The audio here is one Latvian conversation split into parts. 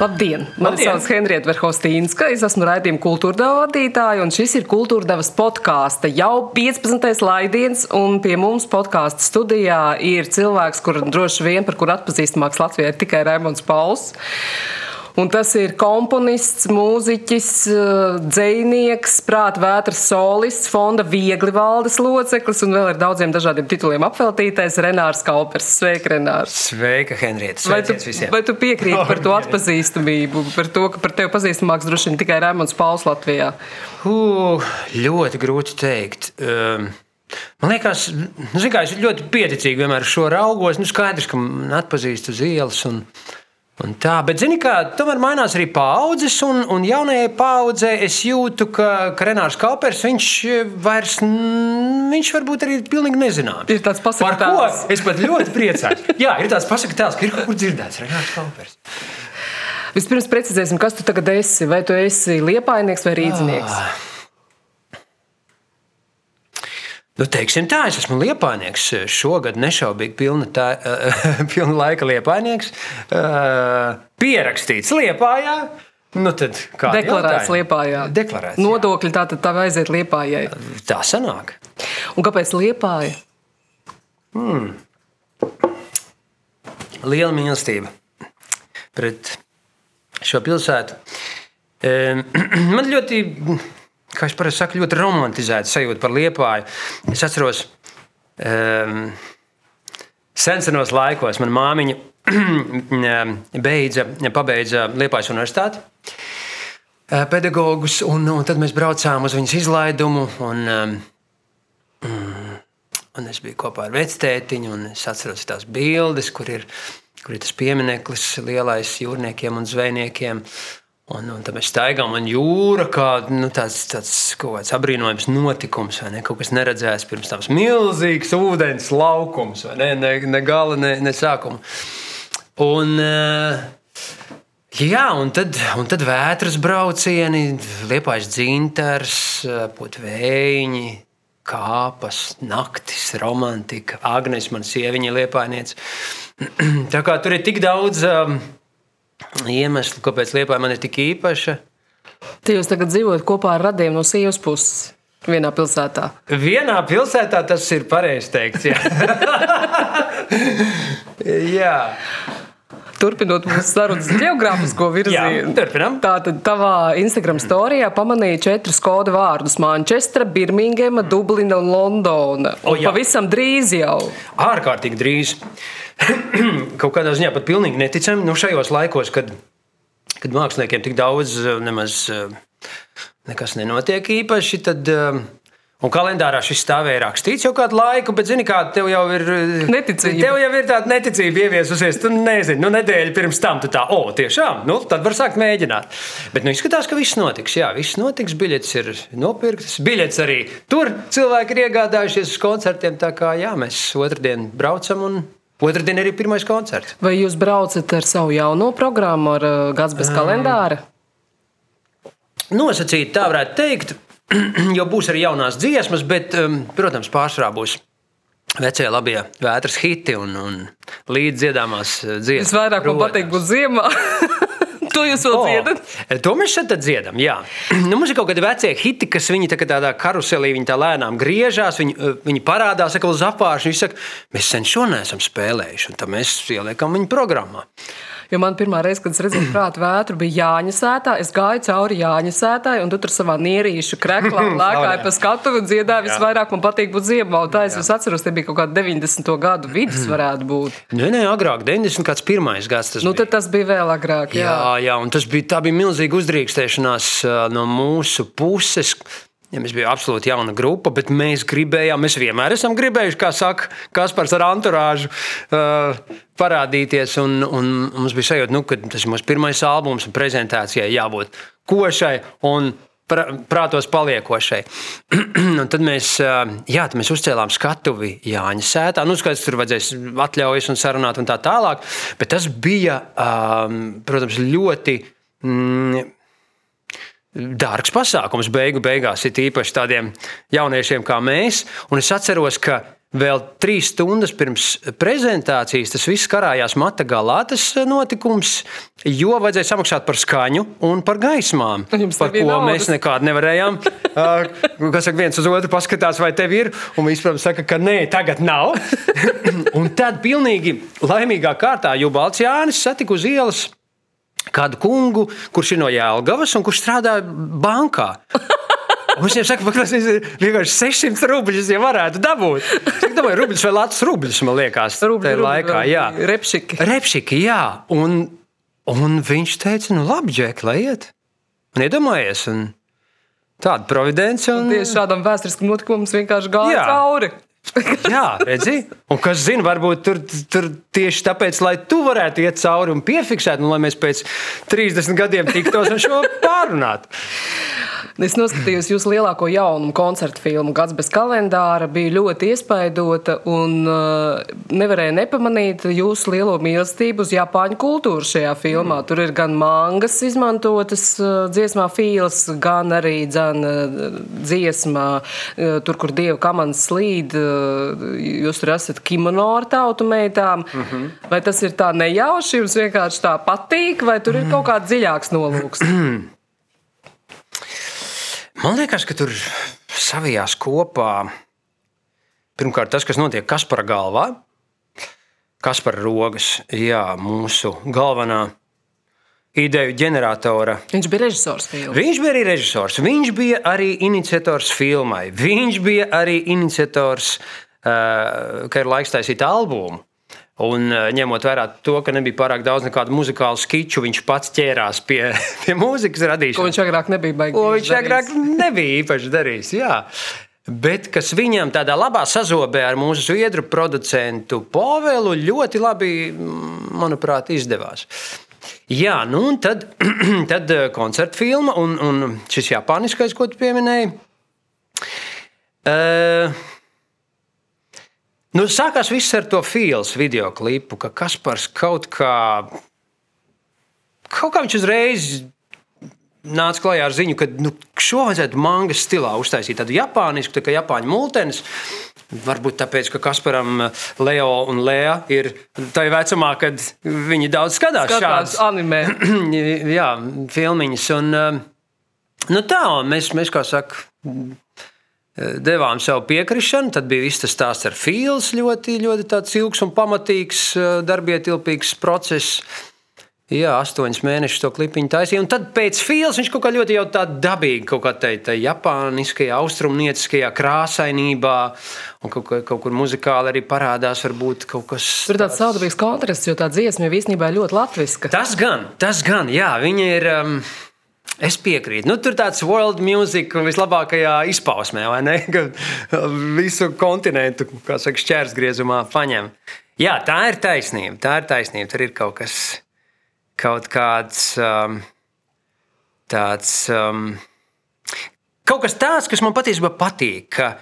Labdien! Mani sauc Henrieta Verhostīnska. Es esmu raidījuma kultūrdeva vadītāja, un šis ir kultūrdevas podkāsta jau 15. laidiens. un Pie mums podkāstu studijā ir cilvēks, kur droši vien par kuru atpazīstamāks Latvijā ir tikai Raimons Pauls. Un tas ir komponists, mūziķis, eh, dzinieks, prāta vētras solists, fonda viegli valdes loceklis un vēl ar daudziem dažādiem tituliem apveltītais Renārs Kaupers. Sveika, Renārs! Sveika, Henrieta! Vai tu, visiem! vai tu piekrīti par to Oh, atpazīstamību, par to, ka par tevi pazīstamāks droši vien tikai Rēmons Pauls Latvijā? Uh, ļoti grūti pateikt. Um, man liekas, nu, kā, es ļoti pieticīgi vienmēr šo raugos. Nu, skaidrs, ka man atpazīst uz ielas. Un, un tā, bet, zini, kā tomēr mainās arī paudzes, un, un jaunajai paudzei es jūtu, ka, ka Renārs Kaupers, viņš vairs, mm, viņš varbūt arī pilnīgi nezināms. Ir tāds tēls. es pat ļoti priecājos. Jā, ir tāds pasaka tēls, ka ir kaut kur dzirdēts Renārs Kaupers. Vispirms precizēsim, kas tu tagad esi. Vai tu esi liepainieks vai rīznieks? Ah. Nu, teiksim tā, es esmu liepainieks. Šogad nešaubīgi pilna, tā, pilna laika liepainieks. Pierakstīts liepājā. Nu, tad Deklarēts liepājā. Deklarēts. jā. Nodokļi tā tad tev aiziet liepājai. Tā sanāk. Un kāpēc liepāja? Liela mīlestība pret šo pilsētu. Man ļoti, kā jau parasti saku, ļoti romantizēta sajūta par liepāju. Es atceros, um, senos laikos manā māmiņa beidza, pabeidza Liepājas universitāti. eh, Pedagogus, un, un tad mēs braucām uz viņas izlaidumu. Un, um, Un es biju kopā ar vectētiņu, un es atceros tās bildes, kur ir, kur ir tas piemineklis lielais jūrniekiem un zvejniekiem. Un, un tad mēs staigājām, un jūra kā nu, tāds, tāds kaut kāds apbrīnojams notikums, vai ne? Kaut kas neredzēts pirms tam milzīgs ūdens laukums, vai ne? Ne, ne gala, ne, ne sākuma. Un, eh, Jā, un tad, un tad vētras braucieni, liepais dzintars, potvēji, kāpas, naktis, romantika, Agnēs, man sieviņa liepainiec. Tā kā tur ir tik daudz um, iemeslu, kāpēc liepaini man ir tik īpaša. Te jūs tagad dzīvojat kopā ar radiem no sievas puses vienā pilsētā. Vienā pilsētā tas ir pareizi teikts. Jā. jā. Turpinot mūsu sarunas geogrāfisko virzienu. turpinam. Tātad tavā Instagram storijā pamanīja četrus kodu vārdus - Manchestra, Birmingema, Dublina un Londona. O, Un jā. pavisam drīz jau. ārkārtīgi drīz. Kaut kādā ziņā pat pilnīgi neticami. Nu, šajos laikos, kad, kad māksliniekiem tik daudz eh, nemaz eh, nekas nenotiek īpaši, tad. eh, Un kalendārā šis stāvēja rakstīts jau kādu laiku, bet, zini, kā tev jau ir. Neticība. Tev jau ir tāda neticība ieviesusies. Tu nezini, nu, nedēļu pirms tam tu tā, o, tiešām, nu, tad var sākt mēģināt. Bet, nu, izskatās, ka viss notiks. Jā, viss notiks. Biļets ir nopirktas. Biļets arī tur cilvēki ir iegādājušies uz koncertiem. Tā kā, jā, mēs otrdien braucam un otrdien arī pirmais koncerts. Vai jūs braucat ar savu jauno programmu, ar uh, gads bez kalendāra? Nosacīt, tā varētu teikt, jo būs arī jaunās dziesmas, bet, um, protams, pārsvarā būs vecie labie vētras hiti un, un līdziedāmās uh, dziesmas. Visvairāk man patīk būt ziemā. to jūs vēl dziedat? O, to mēs šeit dziedam. Jā. Nu, mums ir kaut kādi vecie hiti, kas viņi tā tādā karuselī viņi tā lēnām griežās. Viņi, uh, viņi parādās atkal uz apgājumu. Viņi saka, mēs sen šo neesam spēlējuši, un tad mēs ieliekam viņu programmā. Jo man pirmā reize, kad es redzēju prātu vētru, bija Jāņa sētā. Es gāju cauri Jāņa sētai, un tu tur savā nierīšu kreklā lēkāji pa skatu un dziedāji. Visvairāk man patīk būt tā es atceros, tie bija kaut kādi 90. gadu vidus varētu būt. Nē, nē, agrāk, 90. kāds pirmais gads. Tas Nu, bija. tas bija vēl agrāk. Jā. Jā, jā, un tas bija, tā bija milzīga uzdrīkstēšanās no mūsu puses. Ja mēs bijām absolūti jauna grupa, bet mēs gribējām, mēs vienmēr esam gribējuši, kā saka Kaspars ar anturāžu, uh, parādīties. Un, un mums bija sajūta, nu, ka tas ir mūsu pirmais albums, un prezentācijai jābūt košai un prātos paliekošai. tad mēs, ā, jā, tad mēs uzcēlām skatuvi Jāņa sētā. Nu, skaidrs, tur vajadzēs atļaujas un sarunāt un tā tālāk. Bet tas bija, um, protams, ļoti. Mm, Dārgs pasākums beigu beigās ir īpaši tādiem jauniešiem kā mēs. Un es atceros, ka vēl trīs stundas pirms prezentācijas tas viss karājās mata galā, tas notikums, jo vajadzēja samaksāt par skaņu un par gaismām, Jums par ko naudas. mēs nekādu nevarējām. Kas saka, viens uz otru paskatās, vai tev ir, un viņš, protams, saka, ka nē, tagad nav. un tad pilnīgi laimīgā kārtā Jubalts Jānis satika uz ielas kādu kungu, kurš ir no Jēlgavas un kurš strādā bankā. Un Viņš saka, ka tas ir vienkārši 600 rubļus, ja varētu dabūt. Es domāju, rubļus vai lācis rubļus, man liekas, tajā laikā. Jā, Repšiki. Repšiki, jā. Un, un viņš teica, nu labi, Džek, lai iet. Un iedomājies, un tāda providence. Un... Tieši šādam vēsturiskam notikumam vienkārši gāja Jā. cauri. Jā, redzi, un kas zina, varbūt tur, tur tieši tāpēc, lai tu varētu iet cauri un piefiksēt, un lai mēs pēc 30 gadiem tiktos un šo pārunātu. Es noskatījos jūsu lielāko jaunumu koncertu filmu Gads bez kalendāra. Bija ļoti iespaidota un uh, nevarēja nepamanīt jūsu lielo mīlestību uz Japāņu kultūru šajā filmā. Mm. Tur ir gan mangas izmantotas uh, dziesmā Fīls, gan arī dzan, uh, dziesmā, uh, tur, kur dieva kamans slīd. Uh, jūs tur esat kimono ar tautu meitām. Mm -hmm. Vai tas ir tā nejauši, jums vienkārši tā patīk, vai tur ir kaut kāds dziļāks nolūks? Man liekas, ka tur savijās kopā pirmkārt tas, kas notiek Kaspara galvā, Kaspara rogas, jā, mūsu galvenā ideju ģeneratora. Viņš bija režisors filmā. Viņš bija arī režisors, viņš bija arī iniciators filmai, viņš bija arī iniciators, ka ir laiks taisīt albumu. Un, uh, ņemot vērā to, ka nebija pārāk daudz nekādu muzikālu skiču, viņš pats ķērās pie, pie mūzikas Ko radīšanas. viņš agrāk nebija baigts. Ko viņš agrāk nebija īpaši darījis. Jā. Bet kas viņam tādā labā sazobē ar mūsu zviedru producentu Povelu ļoti labi, manuprāt, izdevās. Jā, nu un tad, tad eh, koncerta filma un, un šis japāniskais, ko tu pieminēji. Uh, nu, sākās viss ar to filmu video klipu, ka Kaspars kaut kā, kaut kā viņš uzreiz nāca klajā ar ziņu, ka nu, šo vajadzētu mangas stilā uztaisīt tādu japānisku, tā kā japāņu multenis. Varbūt tāpēc, ka Kasparam Leo un Lēja ir tajā vecumā, kad viņi daudz skatās, Skatās šādas animē. jā, filmiņas. Un, um, nu tā, un mēs, mēs, kā saka, devām savu piekrišanu. Tad bija viss tas stāsts ar Fīls, ļoti, ļoti tāds ilgs un pamatīgs, uh, darbietilpīgs process. Jā, astoņus mēnešus to klipiņu taisīja. Un tad pēc Fīls viņš kaut kā ļoti jau tā dabīgi, kaut kā tādā japāniskajā, austrumnieciskajā krāsainībā, un kaut, kā- kaut kur muzikāli arī parādās varbūt kaut kas Tur ir tāds savādāks kontrasts, jo tā dziesma jau īstenībā ir ļoti latviska. Tas gan, tas gan, jā, viņa ir. Um, Es piekrītu. Nu, tur tāds world music vislabākajā izpausmē, vai ne? Visu kontinentu, kā saka, šķērsgriezumā paņem. Jā, tā ir taisnība. Tā ir taisnība. Tur ir kaut kas, kaut kāds um, tāds. Um, kaut kas tāds, kas man patiesībā patīk. Ka,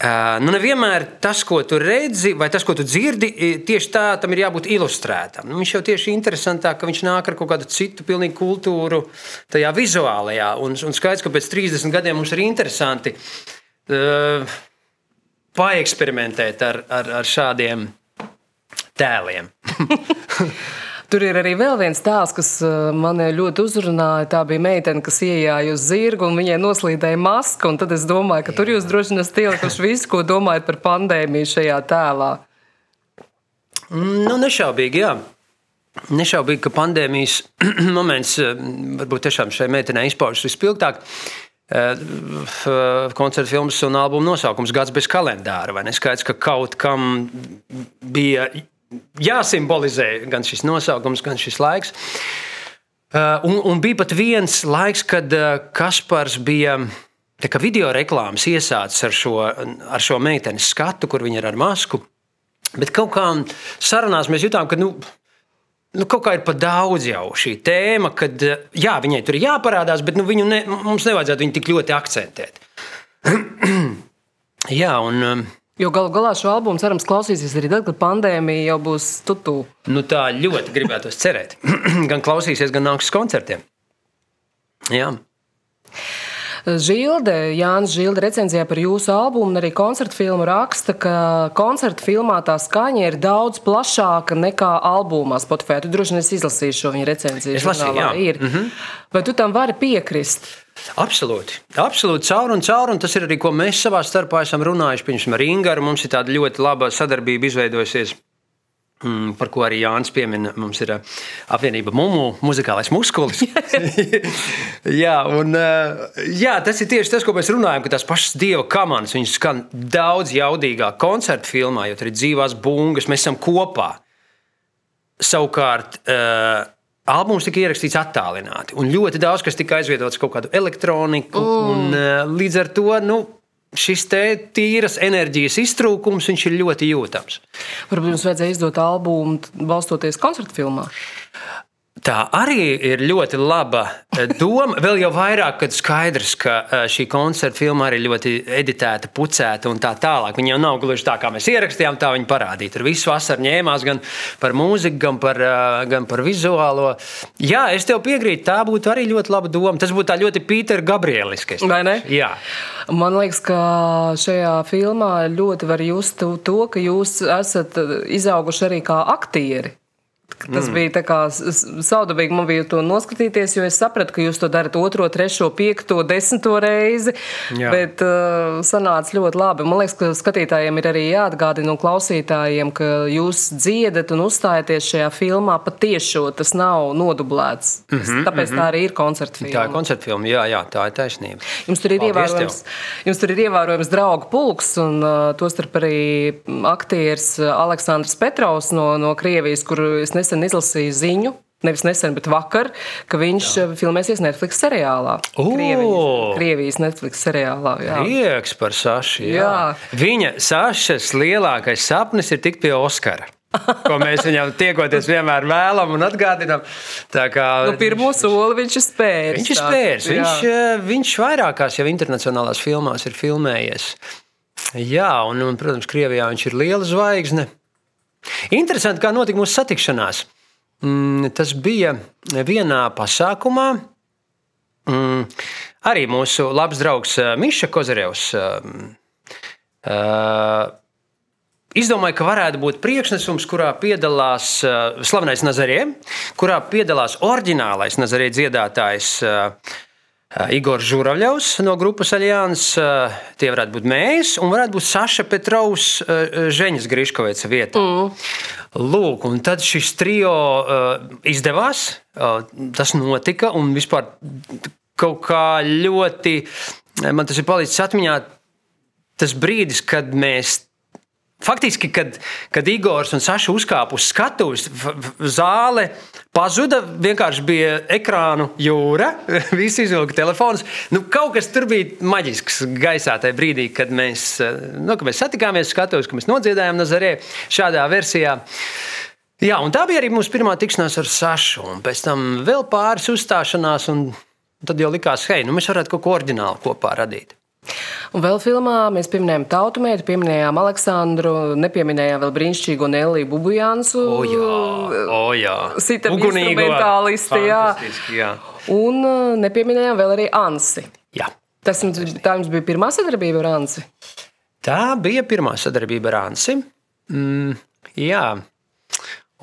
nu, nevienmēr tas, ko tu redzi, vai tas, ko tu dzirdi, tieši tā tam ir jābūt ilustrētam. Nu, viņš jau tieši interesantāk, ka viņš nāk ar kaut kādu citu pilnīgu kultūru tajā vizuālajā. Un, un skaidrs, ka pēc 30 gadiem mums ir interesanti uh, paeksperimentēt ar, ar, ar šādiem tēliem. Tur ir arī vēl viens tēls, kas uh, mani ļoti uzrunāja. Tā bija meitene, kas ienāca uz zirgu un viņai noslīdēja maska. un Tad es domāju, ka tur jūs droši vien esat ielikuši visu, ko domājat par pandēmiju šajā tēlā. Nu, nešaubīgi, jā. Nešaubīgi, ka pandēmijas moments eh, varbūt tiešām šai meitenei izpaužas vispilgtāk. Eh, Koncerta filmas un albuma nosaukums Gads bez kalendāra. Skaidrs, ka kaut kam bija jāsimbolizē gan šis nosaukums, gan šis laiks. Uh, Un, un bija pat viens laiks, kad uh, Kaspars bija tā kā video reklāmas iesācis ar šo, ar šo meitenes skatu, kur viņa ir ar masku. Bet kaut kā sarunās mēs jutām, ka nu, nu, kaut kā ir par daudz jau šī tēma, kad uh, jā, viņai tur ir jāparādās, bet nu, ne, mums nevajadzētu viņu tik ļoti akcentēt. jā, un um, Jo galu galā šo albumu cerams klausīsies arī tad, kad pandēmija jau būs tutū. nu, tā ļoti gribētos cerēt. gan klausīsies, gan nāks uz koncertiem. Jā. Žilde, Jānis Žilde recenzijā par jūsu albumu un arī koncertu filmu raksta, ka koncertu filmā tā skaņa ir daudz plašāka nekā albumā Spotify. Tu droši vien izlasīji šo viņa recenziju. Es lasīju, jā. Ir. Mm -hmm. Vai tu tam vari piekrist? Absolūti. Absolūti caur un caur. Un tas ir arī, ko mēs savā starpā esam runājuši. Piemēram, ar Ingūru mums ir tāda ļoti laba sadarbība izveidojusies. Mm, par ko arī Jānis piemina, mums ir uh, apvienība Mūmu, muzikālais muskulis. jā, un, uh, jā, tas ir tieši tas, ko mēs runājam, ka tās pašas dieva komandas skan daudz jaudīgāk koncertu filmā, jo tur ir dzīvās bungas, mēs esam kopā. Savukārt, uh, albums tika ierakstīts attālināti, un ļoti daudz kas tika aizvietots kaut kādu elektroniku. Mm. Un, uh, līdz ar to nu, šis tīras enerģijas iztrūkums ir ļoti jūtams. Varbūt jums vajadzēja izdot albumu balstoties koncertu filmā. Tā arī ir ļoti laba eh, doma. Vēl jau vairāk, kad skaidrs, ka eh, šī koncerta filma arī ļoti editēta, pucēta un tā tālāk. Viņa jau nav gluži tā, kā mēs ierakstījām, tā viņa parādīja. Tur viss vasarā ņēmās gan par mūziku, gan par, eh, gan par vizuālo. Jā, es tev piekrītu, tā būtu arī ļoti laba doma. Tas būtu tā ļoti Pīters Gabrieliskis. Vai ne? Jā. Man liekas, ka šajā filmā ļoti var just to, ka jūs esat izauguši arī kā aktieri. Tas mm. bija tā kā saudabīgi man bija to noskatīties, jo es sapratu, ka jūs to darat otro, trešo, piekto, desmito reizi. Jā. Bet uh, sanāca ļoti labi. Man liekas, ka skatītājiem ir arī jāatgādina un klausītājiem, ka jūs dziedat un uzstājaties šajā filmā patiešo. Tas nav nodublēts. Mm -hmm, Tāpēc mm -hmm. tā arī ir koncerta filma. Tā ir koncerta filma, jā, jā, tā ir taisnība. Jums tur ir, Paldies ievērojams, tev. jums tur ir ievērojams draugu pulks, un uh, tostarp arī aktieris Aleksandrs Petrovs no, no Krievijas, kur es nesen nesen izlasīju ziņu. Nevis nesen, bet vakar, ka viņš jā. filmēsies Netflix seriālā. Krievijas, Krievijas Netflix seriālā. Jā. Prieks par Sašu. Jā. Jā. Viņa Sašas lielākais sapnis ir tikt pie Oskara. ko mēs viņam tiekoties vienmēr vēlam un atgādinām. Nu, pirmo soli viņš ir spēris. Viņš ir spēris. Viņš, viņš vairākās jau internacionālās filmās ir filmējies. Jā, un, un protams, Krievijā viņš ir liela zvaigzne. Interesanti, kā notika mūsu satikšanās. Mm, tas bija vienā pasākumā. Mm, arī mūsu labs draugs eh, Miša Kozarevs uh, izdomāja, ka varētu būt priekšnesums, kurā piedalās slavenais Nazarē, kurā piedalās oriģinālais Nazarē dziedātājs. Uh, Igors Žuravļovs no grupas Aljāns, tie varētu būt mēs, un varētu būt Saša Petrovs, Ženas Griškovica vietā. Mm. Lūk, un tad šis trio izdevās, tas notika, un vispār kaut kā ļoti man tas ir palicis atmiņā. Tas brīdis, kad mēs Faktiski, kad, kad Igors un Saša uzkāpa uz skatuves, zāle pazuda. Vienkārši bija ekrānu jūra, visi izvilka telefonus. Nu, kaut kas tur bija maģisks gaisā tajā brīdī, kad mēs, nu, kad mēs satikāmies skatuves, kad mēs nodziedājām Nazarē šādā versijā. Jā, un tā bija arī mūsu pirmā tikšanās ar Sašu. Un pēc tam vēl pāris uzstāšanās, un tad jau likās, hei, nu mēs varētu kaut ko oriģinālu kopā radīt. Un vēl filmā mēs pieminējām tautu mērķi, pieminējām Aleksandru, nepieminējām vēl brīnišķīgo Neliju Bubujansu. O jā, o jā. Sitam instrumentālisti, jā. jā. Un uh, nepieminējām vēl arī Ansi. Jā. Tas jums, tā jums bija pirmā sadarbība ar Ansi? Tā bija pirmā sadarbība ar Ansi. Mm, jā.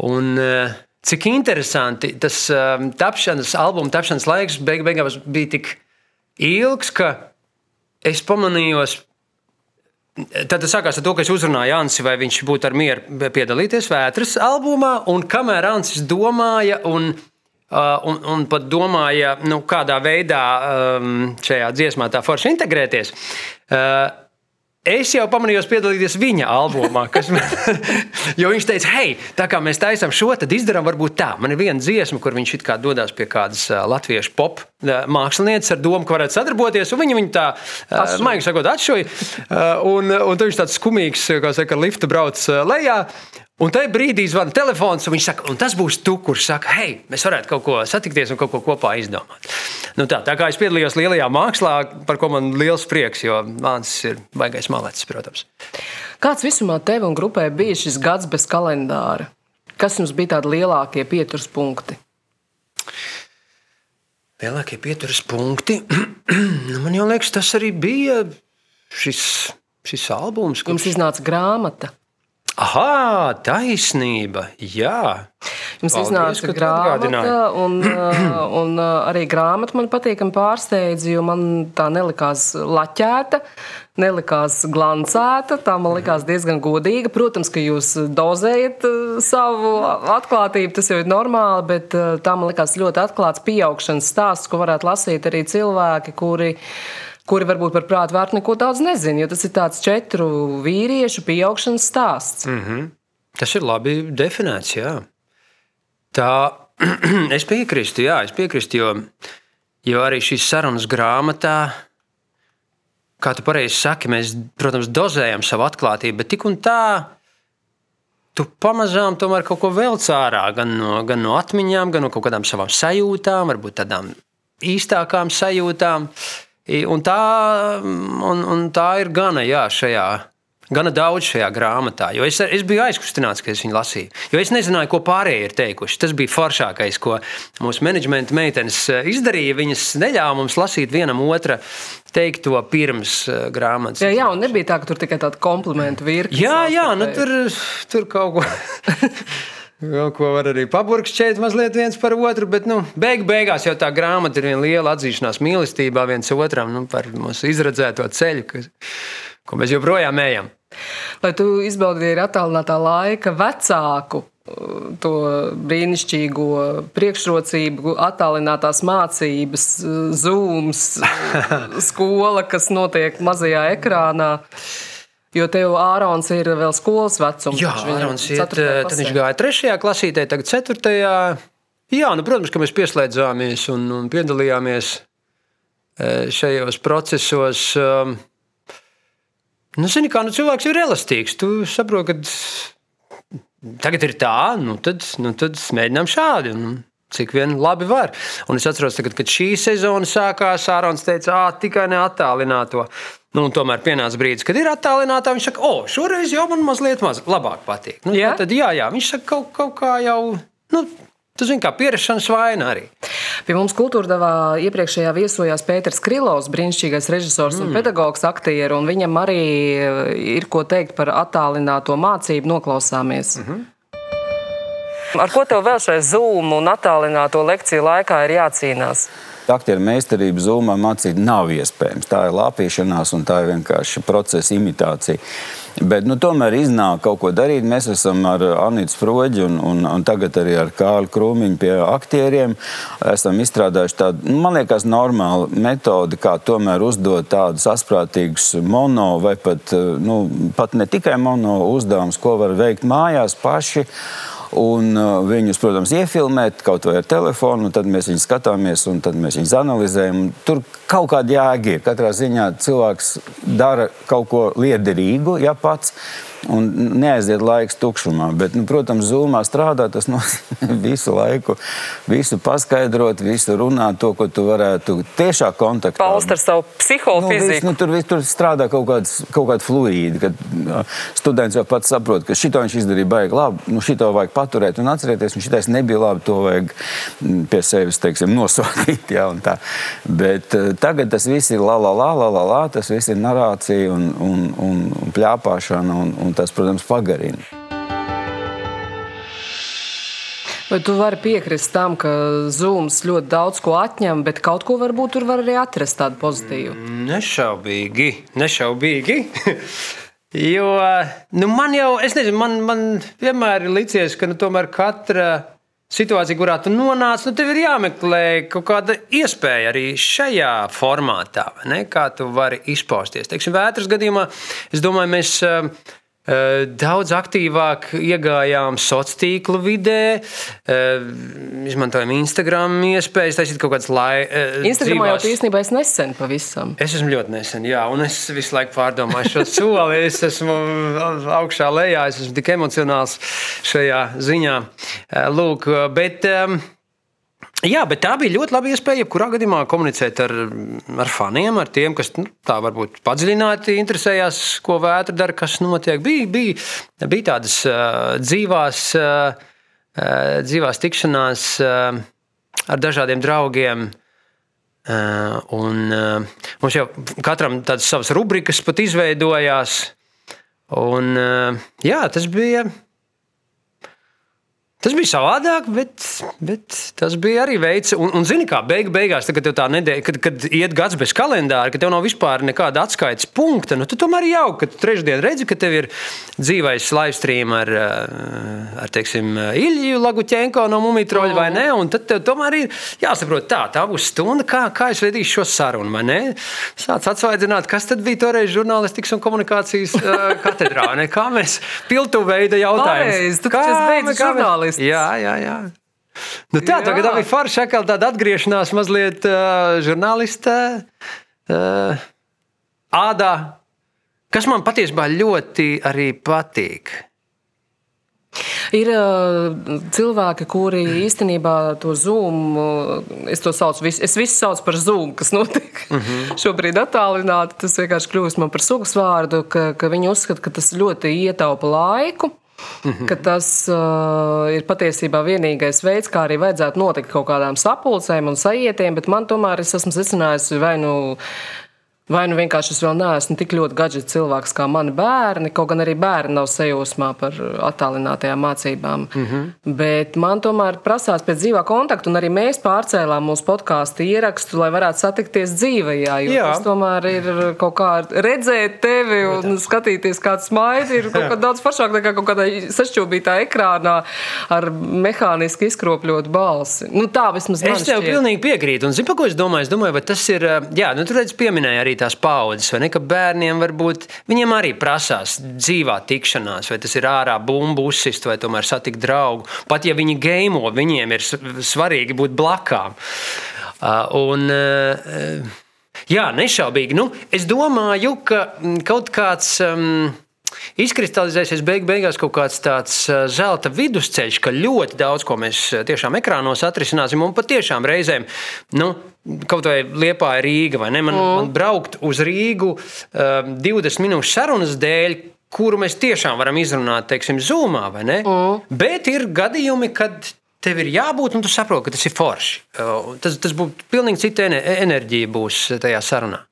Un, uh, cik interesanti tas um, tapšanas, albuma tapšanas laiks beig beigās bija tik ilgs, ka es pamanīju, Tad tas sākās ar to, ka es uzrunāju Ansi, vai viņš būtu ar mieru piedalīties Vētras albumā. Un kamēr Ansis domāja, un, uh, un, un pat domāja, nu, kādā veidā um, šajā dziesmā tā forši integrēties, uh, Es jau pamanīju, piedalīties viņa albumā, kas man, jo viņš teica, hei, tā kā mēs taisām šo, tad izdarām varbūt tā. Man ir viena dziesma, kur viņš kā dodas pie kādas latviešu pop mākslinieces ar domu, ka varētu sadarboties, un viņa viņu tā, maigi sakot, atšoja. Un, un tad viņš tāds skumīgs, kā saka, lifta brauc lejā. Un tajā brīdī zvana telefons, un viņš saka, un tas būs tu, kurš saka, hei, mēs varētu kaut ko satikties un kaut ko kopā izdomāt. Nu tā, tā kā es piedalījos lielajā mākslā, par ko man liels prieks, jo mans ir baigais malecis, protams. Kāds visumā tev un grupai bija šis gads bez kalendāra? Kas jums bija tādi lielākie pieturspunkti? lielākie pieturas punkti. nu, man liekas, tas arī bija šis, šis albums. Kurš... Jums iznāca grāmata. Ah, taisnība. Jā. Jums Paldies, iznāca grāmata, un, uh, un uh, arī grāmata man patīkami pārsteidza, jo man tā nelikās laķēta, nelikās glancēta. Tā man likās diezgan godīga. Protams, ka jūs dozējat uh, savu atklātību, tas jau ir normāli, bet tā man likās ļoti atklāts pieaugšanas stāsts, ko varētu lasīt arī cilvēki, kuri kuri varbūt par prātu vērtu neko daudz nezina, jo tas ir tāds četru vīriešu pieaugšanas stāsts. Mm -hmm. Tas ir labi definēts, jā. Tā es piekrītu, jā, es piekrītu, jo, jo arī šīs sarunas grāmatā, kā tu pareizi saki, mēs, protams, dozējam savu atklātību, bet tik un tā. Tu pamazām tomēr kaut ko vēl cārā, gan no, gan no atmiņām, gan no kaut kādām savām sajūtām, varbūt tādām īstākām sajūtām. Uh, Un tā, un, un tā ir gana jā, šajā. Gana daudz šajā grāmatā, jo es, es biju aizkustināts, kad es viņu lasīju. Jo es nezināju, ko pārējie ir teikuši. Tas bija foršākais, ko mūsu menedžmenta meitenes eh, izdarīja. Viņas neļāva mums lasīt vienam otru teikto pirms uh, grāmatas. Jā, jā, un nebija tā, ka tur tikai tāda komplimentu virkne. Jā, jā, nu, tur, tur kaut ko. Vēl ko var arī paburkšķēt mazliet viens par otru, bet nu, beig beigās jau tā grāmata ir viena liela atzīšanās mīlestībā viens otram nu, par mūsu izredzēto ceļu, kas, ko mēs joprojām ejam. Vai tu izbaudīji attālinātā laika vecāku uh, to brīnišķīgo priekšrocību, attālinātās mācības, uh, zūms, skola, kas notiek mazajā ekrānā? Jo tev Ārons ir vēl skolas vecums. Jā, Ārons iet, tad viņš gāja trešajā klasītē, tagad ceturtajā. Jā, nu, protams, ka mēs pieslēdzāmies un, un piedalījāmies e, šajos procesos. Um, nu, zini, kā nu, cilvēks ir elastīgs. Tu saproti, ka tagad ir tā, nu tad, nu, tad mēģinām šādi. Un, Cik vien labi var. Un es atceros, tagad, kad šī sezona sākās, Ārons teica, ah, tikai neatālināto. Nu, tomēr pienāca brīdis, kad ir attālināta. Viņš saka, o, šoreiz jau man mazliet maz, labāk patīk. Nu, jā? Tad, jā, jā, viņš saka, kaut, kaut kā jau. Nu, Tas ir kā pierašanās vaina arī. Pie mums kultūrdevā iepriekšējā viesojās Pēters Krilovs, brīnišķīgais režisors mm. un pedagogs, aktieris. Viņam arī ir ko teikt par attālināto mācību. Noklausāmies. Mm -hmm. Ar ko tev vēl šai Zoom un attālināto lekciju laikā ir jācīnās? Aktieru meistarību zūmā mācīt nav iespējams. Tā ir lāpīšanās un tā ir vienkārši procesa imitācija. Bet nu, tomēr iznāk kaut ko darīt. Mēs esam ar Anītu Sproģi un, un, un tagad arī ar Kālu Krūmiņu pie aktieriem. Esam izstrādājuši tādu, nu, man liekas, normālu metodi, kā tomēr uzdot tādus asprātīgus mono vai pat, nu, pat ne tikai mono uzdevumus, ko var veikt mājās paši un uh, viņus, protams, iefilmēt kaut vai ar telefonu, tad mēs viņus skatāmies un tad mēs viņus analizējam. Tur kaut kāda jēga ir. Katrā ziņā cilvēks dara kaut ko liederīgu, ja pats un neaiziet laiks tukšumā. Bet, nu, protams, zūmā strādāt, tas nozīmē visu laiku, visu paskaidrot, visu runāt, to, ko tu varētu tiešā kontaktā. Paust ar savu psiholoģiju. Nu, nu, tur, tur strādā kaut, kāds, kaut kāda fluīda, kad students jau pats saprot, ka šito viņš izdarīja baigi labi, nu, šito vajag paturēt un atcerēties, un šitais nebija labi, to vajag pie sevis, teiksim, nosodīt. Ja, Bet tagad tas viss ir la la la la la la, tas viss ir narācija un, un, un, un pļāpāšana un, un tas, protams, pagarina. Vai tu vari piekrist tam, ka Zooms ļoti daudz ko atņem, bet kaut ko varbūt tur var arī atrast tādu pozitīvu? Nešaubīgi, nešaubīgi. jo nu man jau, es nezinu, man, man vienmēr ir licies, ka nu, tomēr katra situācija, kurā tu nonāc, nu, tev ir jāmeklē kaut kāda iespēja arī šajā formātā, ne, kā tu vari izpausties. Teiksim, vētras gadījumā, es domāju, mēs Eh, daudz aktīvāk iegājām sociālo tīklu vidē, eh, izmantojam Instagram iespējas, taisīt kaut kādas laikas. Eh, Instagramā jau īstenībā es nesen pavisam. Es esmu ļoti nesen, jā, un es visu laiku pārdomāju šo soli. Es esmu augšā lejā, es esmu tik emocionāls šajā ziņā. Lūk, bet. Um, Jā, bet tā bija ļoti laba iespēja, jebkurā gadījumā komunicēt ar, ar faniem, ar tiem, kas nu, tā varbūt padziļināti interesējās, ko vētra dara, kas notiek. Bija, bija, bija tādas uh, dzīvās, uh, dzīvās tikšanās uh, ar dažādiem draugiem. Uh, un, uh, mums jau katram tādas savas rubrikas pat izveidojās. Un, uh, jā, tas bija Tas bija savādāk, bet, bet tas bija arī veids, un, un zini, kā beig, beigās, tad, kad, tā nedēļa, kad, kad iet gads bez kalendāra, kad tev nav vispār nekāda atskaites punkta, nu, tad tomēr ir jauki, ka tu trešdien redzi, ka tev ir dzīvais live stream ar, eh, ar teiksim, Ilju Laguķenko no Mumitroļa vai ne, un tad tev tomēr ir jāsaprot tā, tā būs stunda, kā, kā es vedīšu šo sarunu, vai ne? Sāc atsvaidzināt, kas tad bija toreiz žurnālistikas un komunikācijas uh, katedrā, ne? Kā mēs piltu veida jautājumus. Pareizi, tu taču esi beidzis žurnālists. Jā, jā, jā. Nu, tā tagad Jā. bija forša atkal tāda atgriešanās mazliet uh, žurnālistē, uh, ādā, kas man patiesībā ļoti arī patīk. Ir uh, cilvēki, kuri īstenībā to zūmu, es to saucu, vis, es visu saucu par zūmu, kas notiek uh -huh. šobrīd attālināti. Tas vienkārši kļūst man par sugas vārdu, ka, ka viņi uzskata, ka tas ļoti ietaupa laiku. Ka tas uh, ir patiesībā vienīgais veids, kā arī vajadzētu notikt kaut kādām sapulcēm un sajietiem, bet man tomēr es esmu secinājusi vai nu. Vai nu vienkārši es vēl neesmu tik ļoti gadžets cilvēks kā mani bērni, kaut gan arī bērni nav sajūsmā par attālinātajām mācībām. Mm -hmm. Bet man tomēr prasās pēc dzīvā kontakta, un arī mēs pārcēlām mūsu podkāstu ierakstu, lai varētu satikties dzīvē. Jo Jā. tas tomēr ir kaut kā redzēt tevi un skatīties, kāds smaidi ir kaut kā daudz foršāk nekā kaut kādā sašķobītā ekrānā ar mehāniski izkropļotu balsi. Nu, tā vismaz man Es tev šķiet. pilnīgi piekrītu. Un, zini, par ko es domāju? Es domāju, vai tas ir. uh, Jā, nu, tur redz, pieminēja arī tās paudzes, vai ne? Ka bērniem varbūt viņiem arī prasās dzīvā tikšanās, vai tas ir ārā bumbu uzsist, vai tomēr satikt draugu. Pat ja viņi game, viņiem ir svarīgi būt blakām. Un, jā, nešaubīgi. Nu, es domāju, ka kaut kāds. Um, Izkristalizēsies beig beigās kaut kāds tāds uh, zelta vidusceļš, ka ļoti daudz ko mēs uh, tiešām ekrānos atrisināsim. Un patiešām reizēm, nu, kaut vai Liepā ir Rīga, vai ne? Man, mm. man braukt uz Rīgu uh, 20 minūšu sarunas dēļ. Kuru mēs tiešām varam izrunāt, teiksim, zūmā, vai ne? Mm. Bet ir gadījumi, kad tev ir jābūt, un tu saproti, ka tas ir forši. Uh, Tas, tas būtu pilnīgi cita ene- enerģija būs tajā sarunā.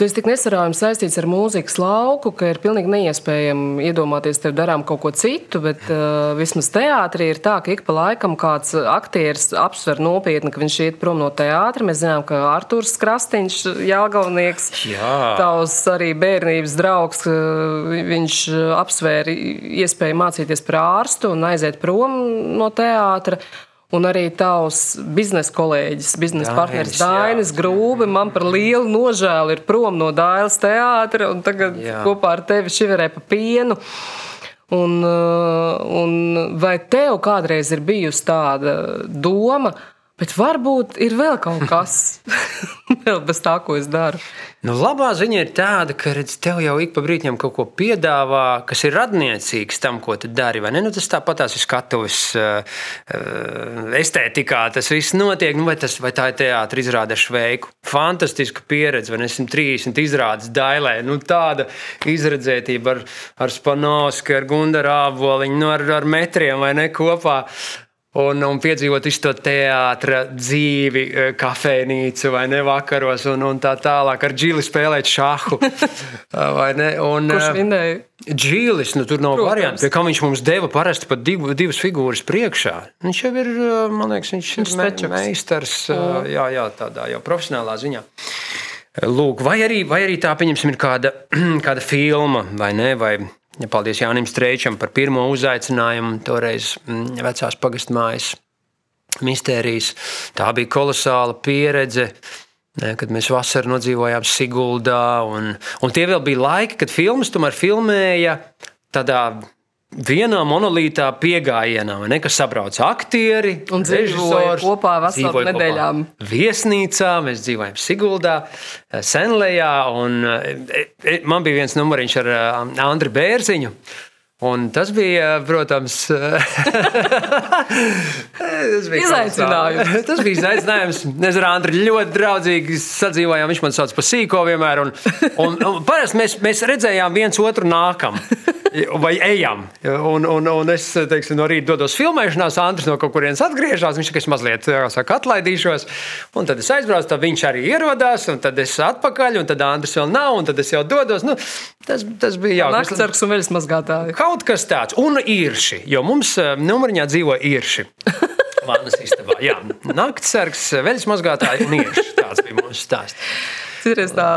Tu esi tik nesarājami saistīts ar mūzikas lauku, ka ir pilnīgi neiespējami iedomāties, tev darām kaut ko citu. Bet uh, vismaz teātrī ir tā, ka ik pa laikam kāds aktieris apsver nopietni, ka viņš iet prom no teātra. Mēs zinām, ka Arthurs Krastīņš, Jālgaunieks, Jā. tavs arī bērnības draugs, uh, viņš apsvēra iespēju mācīties par ārstu un aiziet prom no teātra. Un arī tavs biznesa kolēģis, biznesa partneris. Dainis Grūbi man par lielu nožēlu ir prom no Dāvidas teātra un tagad Jā. Kopā ar tevi šiverē pa pienu. Un, uh, un vai tev kādreiz ir bijusi tāda doma, bet varbūt ir vēl kaut kas vēl bez tā, ko es daru? Nu, labā ziņa ir tāda, ka redz, tev jau ik pa brīdim kaut ko piedāvā, kas ir radniecīgs tam, ko tu dari. Nu, tas tāpat tās ir skatuves uh, estētikā. Tas viss notiek. Nu, vai, tas, vai tā ir teātris izrāde ar šveiku? Fantastiska pieredze, vai ne? 130 izrādes dailē. Nu, tāda izredzētība ar, ar Spanovsku, ar Gundaru Āboliņu, nu, ar, ar metriem vai ne kopā. Un, un piedzīvot visu to teātris, dzīvi, eh, kafejnīcu vai ne vakaros, un, un tā tālāk ar džili spēlēt šāhu. Un, Kurš eh, vinēja? Džīlis, nu, tur nav Protams. variantu. Pie kā viņš mums deva parasti pat divu, divas figūras priekšā. Viņš jau ir, uh, man liekas, viņš ir me, meistars jā, jā, tādā jau profesionālā ziņā. Lūk, vai arī, vai arī tā, pieņemsim, ir kāda, kāda filma, vai ne? Vai, ja paldies Jānim Streičam par pirmo uzaicinājumu, toreiz mm, vecās pagastmājas mistērijas. Tā bija kolosāla pieredze. Kad mēs vasarā nodzīvojām Siguldā, un, un tie vēl bija laiki, kad filmas tomēr filmēja tādā vienā monolītā piegājienā, ne, kas sabrauc aktieri Un režisors, kopā veselām dzīvoja kopā nedēļām. Viesnīcā, mēs dzīvojam Siguldā, Senlējā, un e, e, man bija viens numuriņš ar Andriu Bērziņu. Un tas bija, protams, tas bija Izaicinājums. Tas bija izaicinājums. Mēs ar Andriu ļoti draudzīgi sadzīvojām. Viņš man sauc par sīko vienmēr. Un, un, un parasti mēs, mēs redzējām viens otru nākam. Vai ejam. Un, un, un es teiksim, no rīta dodos filmēšanās, Andris no kaut kurienes atgriežas. Viņš tikai mazliet saka, atlaidīšos. Un tad es aizbraucu, tad viņš arī ierodās, un tad es atpakaļ, un tad Andris vēl nav, un tad es jau dodos. Nu, tas, tas bija jauki. Naktsargs un veļas mazgātāji. Kaut kas tāds, un īrši, jo mums numuriņā dzīvo īrši. Vannas istabā. Jā, naktsargs, veļas mazgātāji un īrši. Tāds bija mūsu stāsts. Citreiz tā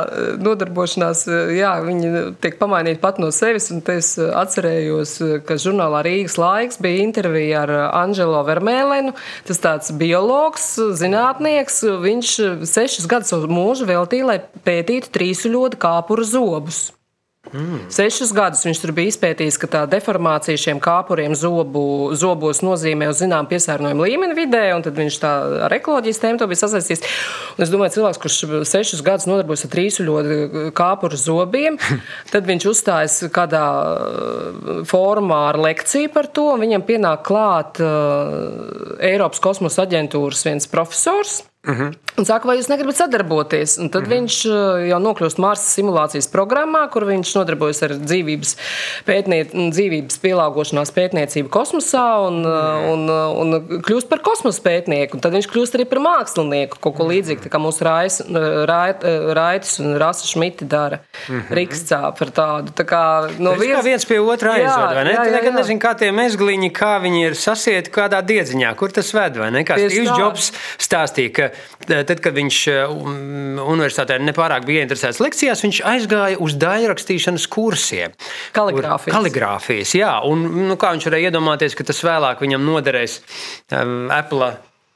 nodarbošanās, jā, viņi tiek pamainīti pat no sevis. Es atcerējos, ka žurnālā Rīgas laiks bija intervija ar Anģelo Vermēlenu. Tas tāds biologs, zinātnieks. Viņš sešus gadus savu mūžu veltīja, lai pētītu trīsuļodu kāpuru zobus. Mm. Sešus gadus viņš tur bija izpētījis, ka tā deformācija šiem kāpuriem zobu, zobos nozīmē uz zināmu piesārņojumu līmeni vidē, un tad viņš tā ar ekoloģijas tēmu to bija sasaistījis. Un es domāju, cilvēks, kurš sešus gadus nodarbojas ar trīsuļotu kāpuru zobiem, tad viņš uzstājas kādā uh, formā ar lekciju par to, un viņam pienāk klāt uh, Eiropas kosmosa aģentūras viens profesors. Uh mhm. -huh. Un saka, vai jūs negribat sadarboties? Un tad mhm. -huh. viņš uh, jau nokļūst Marsa simulācijas programmā, kur viņš nodarbojas ar dzīvības, pētnie, dzīvības pielāgošanās pētniecību kosmosā un, uh -huh. un, uh, un, un kļūst par kosmosa pētnieku. Un tad viņš kļūst arī par mākslinieku, kaut ko līdzīgu, kā mūsu Rais, Rait, Raitis un Rasa Šmiti dara. Uh -huh. Rikstā par tādu. Tā kā no viens, viens pie otra aizved, vai ne? Jā, jā, jā. Tu nekad nezini, kā tie mezgliņi, kā viņi ir sasieti kādā diedziņā, kur tas ved, vai ne? Kā Steve Jobs stāstīja, ka tad, kad viņš um, universitātē nepārāk bija interesēts lekcijās, viņš aizgāja uz daļrakstīšanas kursiem. Kaligrāfijas. Kaligrāfijas, jā. Un, nu, kā viņš varēja iedomāties, ka tas vēlāk viņam noderēs um, Apple.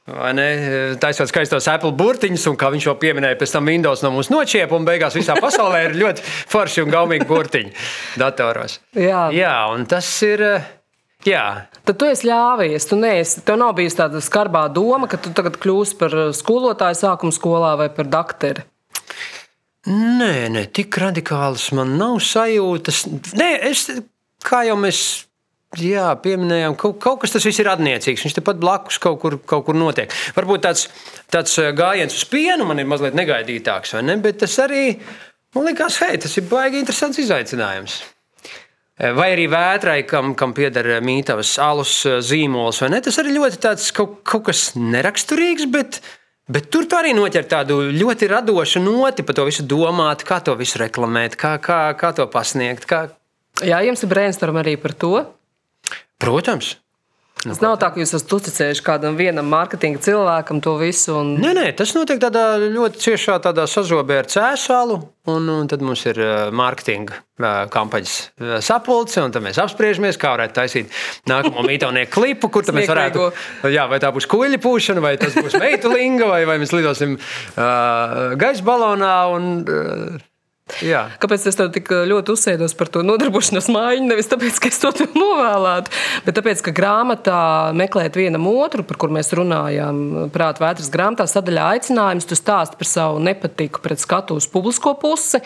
Taisot skaistos Apple burtiņus, un kā viņš jau pieminēja, pēc tam Windows no mums nočiep, un beigās visā pasaulē ir ļoti forši un gaumīgi burtiņi datoros. Jā, Jā un tas ir. Jā, Tad tu esi ļāvies. Tu neesi, tev nav bijusi tāda skarbā doma, ka tu tagad kļūsi par uh, skolotāju sākuma skolā vai par doktoru. Nē, nē, tik radikāls man nav sajūtas. Nē, es, kā jau mēs jā, pieminējām, kaut, kaut kas tas viss ir atniecīgs. Viņš tepat blakus kaut kur, kaut kur notiek. Varbūt tāds, tāds uh, gājiens uz pienu man ir mazliet negaidītāks, ne? Bet tas arī man liekas, hei, tas ir baigi interesants izaicinājums. Vai arī vētrai, kam, kam pieder mītavas alus eh, zīmols, vai ne? Tas arī ļoti tāds kaut, kaut kas neraksturīgs, bet, bet tur tu arī noķer tādu ļoti radošu noti par to visu domāt, kā to visu reklamēt, kā, kā, kā to pasniegt. Kā... Jā, jums ir brainstorm arī par to? Protams. Nu, tas nav tā, ka jūs esat uzticējuši kādam vienam mārketinga cilvēkam to visu. Un... Nē, nē, tas notiek tādā ļoti ciešā tādā sazobē ar cēsālu. Un, un tad mums ir mārketinga kampaņas sapulce, un tad mēs apspriežamies, kā varētu taisīt nākamo mītaunieku klipu, kur mēs varētu. Jā, vai tā būs kuģa pūšana, vai tas būs meitu linga, vai, vai mēs lidosim uh, gaisa balonā. Un, uh, Jā. Kāpēc es tev tik ļoti uzsēdos par to nodarbošanos mājiņu? Nevis tāpēc, ka es to novēlētu, bet tāpēc, ka grāmatā meklēt vienam otru, par kur mēs runājām, prātā vētras grāmatā, sadaļā aicinājums, tu stāsti par savu nepatiku pret skatu uz publisko pusi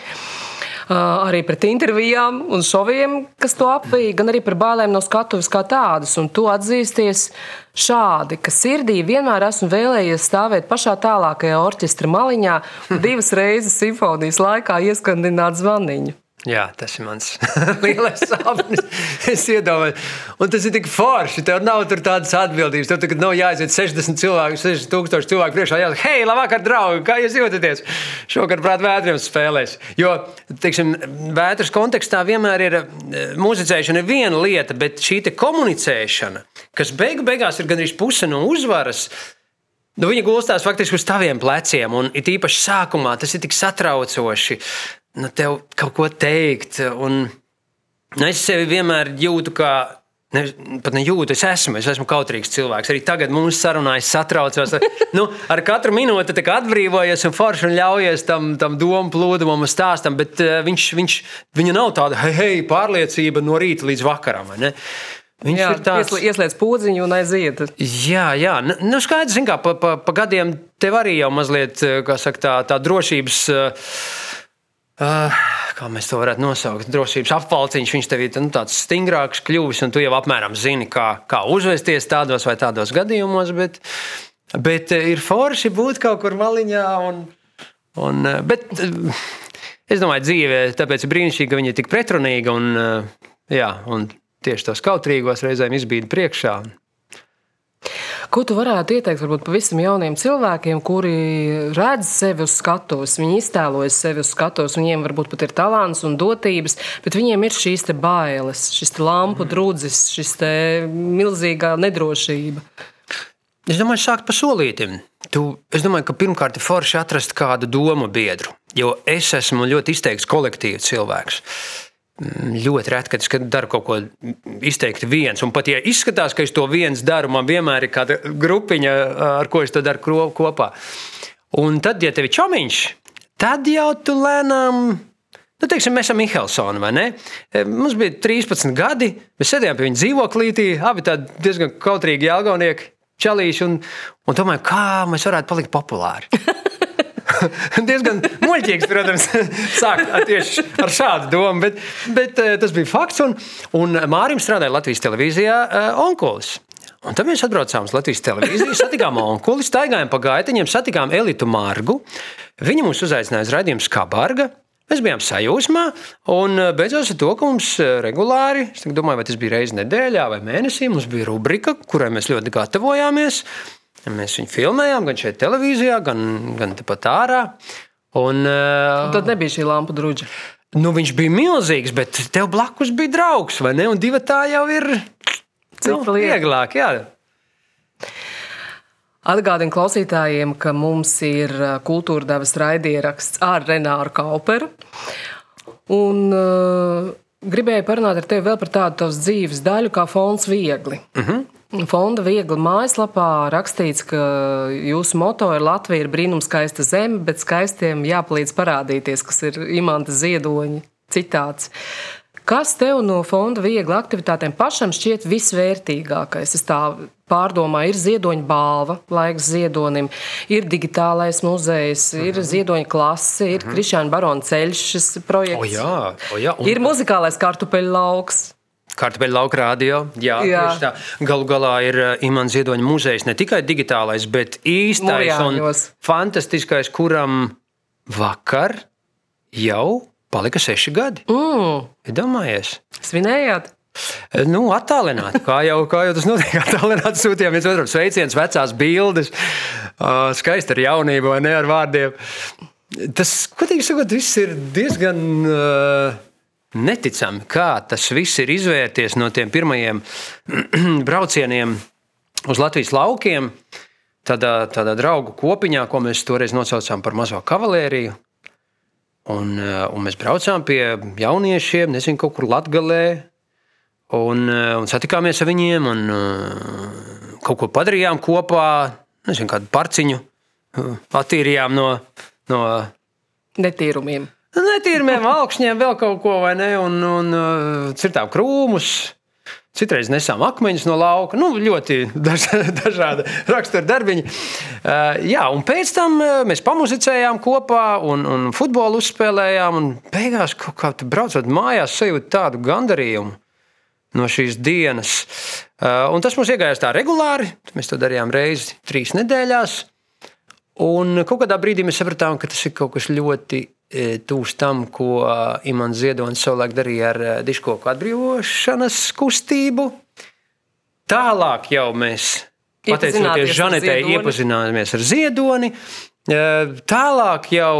arī pret intervijām un šoviem, kas to apvīja, gan arī par bailēm no skatuves kā tādas. Un tu atzīsties šādi, ka sirdī vienmēr esmu vēlējies stāvēt pašā tālākajā orķestra maliņā un divas reizes simfonijas laikā ieskandināt zvaniņu. Jā, tas ir mans lielais sapnis. Es iedomājos, un tas ir tik forši. Tev nav tādas atbildības. Tev tagad nav jāiziet 60 cilvēku, 60 tūkstoši cilvēku priekšā. Jā, hei, labvakar, draugi, kā jūs jūtaties? Šogad, prāt, vētriem spēlēs. Jo, teiksim, vētras kontekstā vienmēr ir muzicēšana ir viena lieta, bet šī komunicēšana, kas beigu beigās ir gandrīz puse no uzvaras. Nu, viņa gulstās faktiski uz taviem pleciem, un it īpaši sākumā tas ir tik satraucoši nu, tev kaut ko teikt. Un, nu, es sevi vienmēr jūtu kā. Ne, pat nejūtu, es esmu, es esmu kautrīgs cilvēks. Arī tagad mums sarunā es satraucos. nu, ar katru minūti atbrīvojies un forši un ļaujies tam, tam domu plūdumam un stāstam, bet uh, viņš, viņš, viņa nav tāda hei, hei, pārliecība no rīta līdz vakaram. Viņš jā, ir tāds - ieslēdz podziņu un aiziet. Jā, jā. Nu, nu skaidrs, kā pa, pa, pa gadiem tev arī jau mazliet saka, tā, tā drošības. Uh, Uh, kā mēs to varētu nosaukt, drošības apvalciņš. Viņš tev ir nu, tāds stingrāks, kļuvis, un tu jau apmēram zini, kā, kā uzvesties tādos vai tādos gadījumos. Bet, bet ir forši būt kaut kur maliņā. Un, un, bet, es domāju, dzīve tāpēc ir brīnišķīga, ka viņa ir tik pretrunīga. Un, Jā, un tieši tos kautrīgos reizēm izbīda priekšā. Ko tu varētu ieteikt varbūt pavisam jauniem cilvēkiem, kuri redz sevi uz skatuves, viņi iztēlojas sevi uz skatuves, viņiem varbūt pat ir talants un dotības, bet viņiem ir šīs bailes, šis lampu drudzis, šis milzīgā nedrošība. Es domāju, sākt pa solītam. Tu, es domāju, ka pirmkārt ir forši atrast kādu domu biedru, jo es esmu ļoti izteikts kolektīvs cilvēks. Ļoti reti, kad es daru kaut ko izteikti viens. Un pat ja izskatās, ka es to viens daru, man vienmēr ir kāda grupiņa, ar ko es to daru kopā. Un tad, ja tev ir čomiņš, tad jau tu lēnām. Nu, teiksim, mēs esam Mihelsoni, vai ne? E, mums bija 13 gadi, mēs sēdējām pie viņa dzīvoklītī, abi tādi diezgan kautrīgi jāgaunieki, čalīši, un, un domājam, kā mēs varētu palikt populāri. diezgan muļķīgs, protams, sākt tieši ar šādu domu, bet, bet eh, tas bija fakts. Un, un Mārim strādāja Latvijas televīzijā uh, Onkulis. Un tad mēs atbraucām uz Latvijas televīziju, satikām onkuli, staigājām pa gaitiņiem, satikām Elitu Margu. Viņa mūs uzaicināja uz raidījumu Skabarga. Mēs bijām sajūsmā, un eh, beidzot ar to, ka mums regulāri, es domāju, vai tas bija reizes nedēļā vai mēnesī, mums bija rubrika, kurai mēs ļoti gatavojāmies. Mēs viņu filmējām gan šeit, televīzijā, gan, gan tepat ārā. Un, uh, un tad nebija šī lampu drudža. Nu, viņš bija milzīgs, bet tev blakus bija draugs, vai ne? Un divi tā jau ir nu, vieglāk. Jā. Atgādinu klausītājiem, ka mums ir uh, kultūra devas raidieraksts ar Renāru Kauperu. Un, uh, gribēju parunāt ar tevi vēl par tādu tavas dzīves daļu, kā fons viegli. Uh mhm. -huh. Fonda viegli mājaslapā rakstīts, ka jūsu moto ir Latvija ir brīnumskaista zeme, bet skaistiem jāpalīdz parādīties, kas ir imanta ziedoņa citāts. Kas tev no fonda viegli aktivitātēm pašam šķiet visvērtīgākais? Es tā pārdomāju, ir ziedoņa balva, laiks ziedonim, ir digitālais muzejs, mm -hmm. ir ziedoņa klase, ir mm -hmm. Krišāna Barona ceļš, šis projekts. O jā, o jā, un... Ir muzikālais kartupeļu lauks. Kartupeļu lauka rādio. Jā, jā. tā. Galu galā ir uh, Imants Ziedoņa muzejs ne tikai digitālais, bet īstais Mujāņos. un fantastiskais, kuram vakar jau palika seši gadi. Mm. Domājies? Svinējāt? Eh, nu, attālināti. Kā jau, kā jau tas notiek, attālināti sūtījām viens otram sveicienus, vecās bildes, uh, skaisti ar jaunību vai ne ar vārdiem. Tas, godīgi sakot, viss ir diezgan. Uh, neticami, kā tas viss ir izvērties no tiem pirmajiem braucieniem uz Latvijas laukiem. Tādā, tādā draugu kopiņā, ko mēs toreiz nosaucām par mazo kavalēriju. Un, eh, un mēs braucām pie jauniešiem, nezinu, kaut kur Latvijā. Un, eh, un satikāmies ar viņiem, un uh, kaut ko padarījām kopā. Nezinu, kādu parciņu attīrījām no, no netīrumiem. Netīrumiem, augšņiem, vēl kaut ko, vai ne? Un, un uh, cirtām krūmus. Citreiz nesām akmeņus no lauka. Nu, ļoti daž, dažādi rakstura darbiņi. Uh, jā, un pēc tam uh, mēs pamuzicējām kopā un, un futbolu uzspēlējām. Un beigās, kā braucot mājās, sajūtu tādu gandarījumu no šīs dienas. Un tas mums iegājās tā regulāri. Mēs to darījām reizi trīs nedēļās. Un kaut kādā brīdī mēs sapratām, ka tas ir kaut kas ļoti tūs tam, ko Imants Ziedonis savulaik darīja ar e, diškoku atbrīvošanas kustību. Tālāk jau mēs, pateicoties Žanetei, iepazināmies ar Ziedoni. E, tālāk jau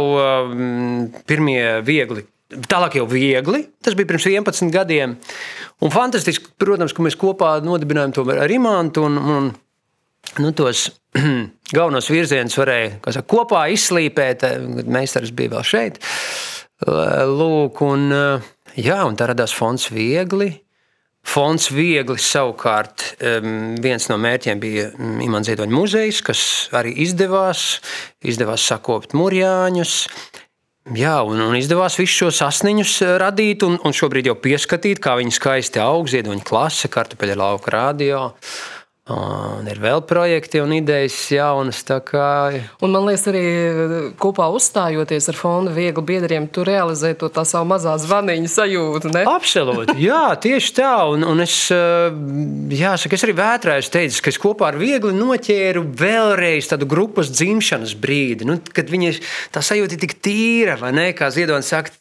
pirmie viegli Tālāk jau viegli, tas bija pirms 11 gadiem. Un fantastiski, protams, ka mēs kopā nodibinājām to ar Imantu. Un, un, nu, tos galvenos virzienus varēja saka, kopā izslīpēt. Eh, meistars bija vēl šeit. Lūk, un, eh, jā, un tā radās fonds viegli. Fonds viegli savukārt viens no mērķiem bija mm, Imants Ziedoņa muzejs, kas arī izdevās. Izdevās sakopt murjāņus. Jā, un, un izdevās visus šos asniņus eh, radīt, un, un šobrīd jau pieskatīt, kā viņi skaisti aug, ziedoņa klase, kartupeļa lauka radio. Un ir vēl projekti un idejas jaunas. Kā... Un man liekas, arī kopā uzstājoties ar fondu viegli biedriem, tu realizē to tā savu mazā zvaniņu sajūtu. Ne? Absolūti. Jā, tieši tā. Un, un es, jāsaka, es arī vētrāju teicu, ka es kopā ar viegli noķēru vēlreiz tādu grupas dzimšanas brīdi, nu, kad viņi tā sajūta ir tik tīra, vai ne? Kā Ziedonis saka,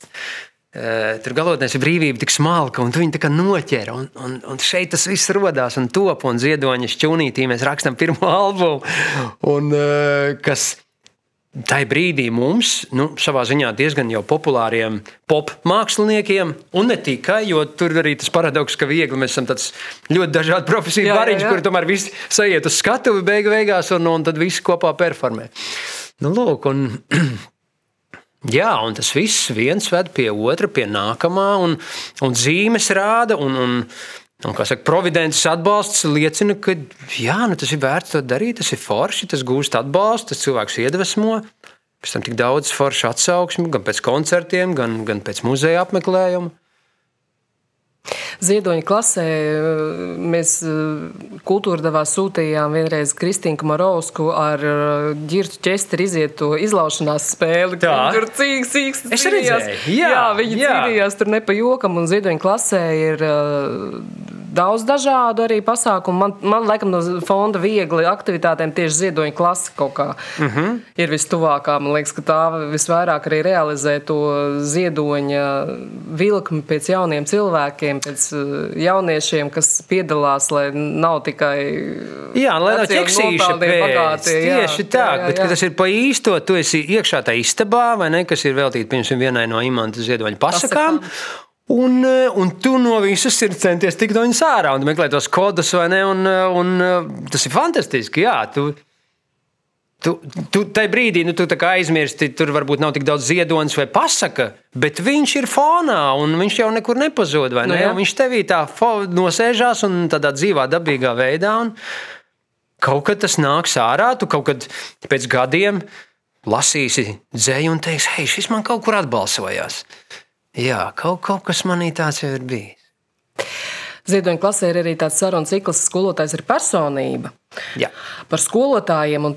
tur galotnēs ir brīvība tik smalka, un viņi tā kā noķēra. Un, un, un šeit tas viss radās un top, un ziedoņa šķūnītī mēs rakstām pirmo albumu. Un, uh, kas tajā brīdī mums, nu, savā ziņā diezgan jau populāriem pop māksliniekiem, un ne tikai, jo tur arī tas paradoks, ka viegli mēs esam tāds ļoti dažādi profesiju variņš, kur tomēr visi sajiet uz skatuvi beigu beigās, un, un tad visi kopā performē. Nu, lūk, un, Jā, un tas viss viens ved pie otra, pie nākamā, un, un zīmes rāda. Un, un, un, kā saka, providences atbalsts liecina, ka jā, nu, tas ir vērts to darīt, tas ir forši, tas gūst atbalstu, tas cilvēks iedvesmo. Pēc tam tik daudz foršu atsauksmi, gan pēc koncertiem, gan, gan pēc muzeja apmeklējuma. Ziedoņa klasē eh, mēs eh, kultūra devā sūtījām vienreiz Kristīnu Marovsku ar eh, ģirtu ķesteri iziet to izlaušanās spēli. Tā. Tur cīks, cīks, Es redzēju, jā, jā, viņi jā. cīnījās tur ne pa jokam, un Ziedoņa klasē ir daudz dažādu arī pasākumu. Man, man laikam, no fonda viegli aktivitātēm tieši ziedoņa klase kaut kā uh Mhm. -huh. ir vistuvākā. Man liekas, ka tā visvairāk arī realizē to ziedoņa vilkli pēc jauniem cilvēkiem, pēc uh, jauniešiem, kas piedalās, lai nav tikai. Jā, lai nav nopeldie pēc. bagātie, jā. Tieši tā, Jā, jā, bet jā. tas ir pa īsto, tu esi iekšā tajā istabā, vai ne, kas ir veltīta, piemēram, vienai no imanta ziedoņa pasakām. Un, eh, un tu no visas ir centies tikt no viņas ārā un meklēt tos kodus, vai ne? Un, eh, un, eh, tas ir fantastiski. Jā, tu, Tu, tu tajā brīdī nu, tu aizmirsti, tur varbūt nav tik daudz ziedonis vai pasaka, bet viņš ir fonā un viņš jau nekur nepazūd. Nu Ne? Un viņš tevī tā nosēžās un tādā dzīvā, dabīgā veidā. Un kaut kad tas nāks ārā, tu kaut kad pēc gadiem lasīsi dzēju un teiksi, hei, šis man kaut kur atbalsojās. Jā, kaut, kaut kas manī tāds jau ir bijis. Ziedoņa klasē ir arī tāds sarunu cikls, skolotājs ir personība. Jā. Par skolotājiem,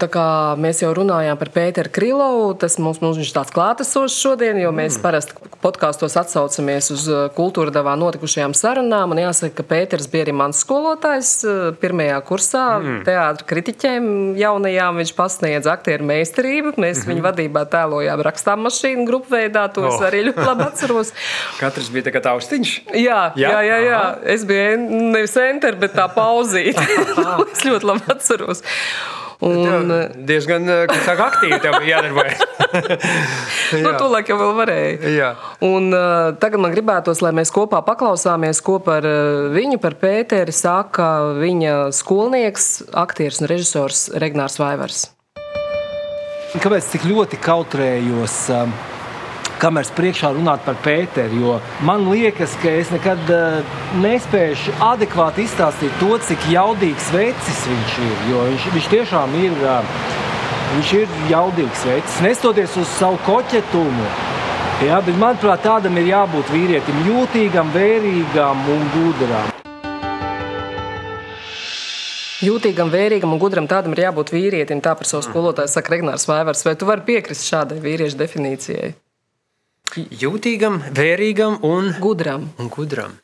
mēs jau runājām par Pēteru Krilovu, tas mums, mums viņš tāds klātesošs šodien, jo mēs parasti podkāstos atsaucamies uz uh, kultūra devā notikušajām sarunām. Un jāsaka, ka Pēters bija arī mans skolotājs uh, pirmajā kursā. Mm. Teātra kritiķiem jaunajām viņš pasniedz aktieru meistarību. Mēs mm -hmm. viņu vadībā tēlojām rakstām mašīnu grupu veidā, to oh. es arī ļoti labi atceros. Katrs bija tā kā taustiņš. Jā, jā, Jā? jā, jā. Es biju nevis enter, bet tā pauzīte. es ļoti labi atceros. Un, Tev diezgan eh, aktīvi bija jādarbojas. nu, tūlāk jau vēl varēja. Jā. Un, uh, tagad man gribētos, lai mēs kopā paklausāmies, ko par uh, viņu, par Pēteri, saka viņa skolnieks, aktieris un režisors Regnārs Vaivars. Kāpēc tik ļoti kautrējos? um, Kameras priekšā runāt par Pēteru, jo man liekas, ka es nekad uh, nespēšu adekvāti izstāstīt to, cik jaudīgs vecis viņš ir. Jo viņš, viņš tiešām ir, uh, viņš ir jaudīgs vecis, nestoties uz savu koķetumu. Jā, bet manuprāt, tādam ir jābūt vīrietim, jūtīgam, vērīgam un gudram. Jūtīgam, vērīgam un gudram tādam ir jābūt vīrietim. Tā par savu skolotāju saka Regnārs Vaivars. Vai tu vari piekrist šādai vīriešu definīcijai? Jūtīgam, vērīgam un, Gudram. un gudram.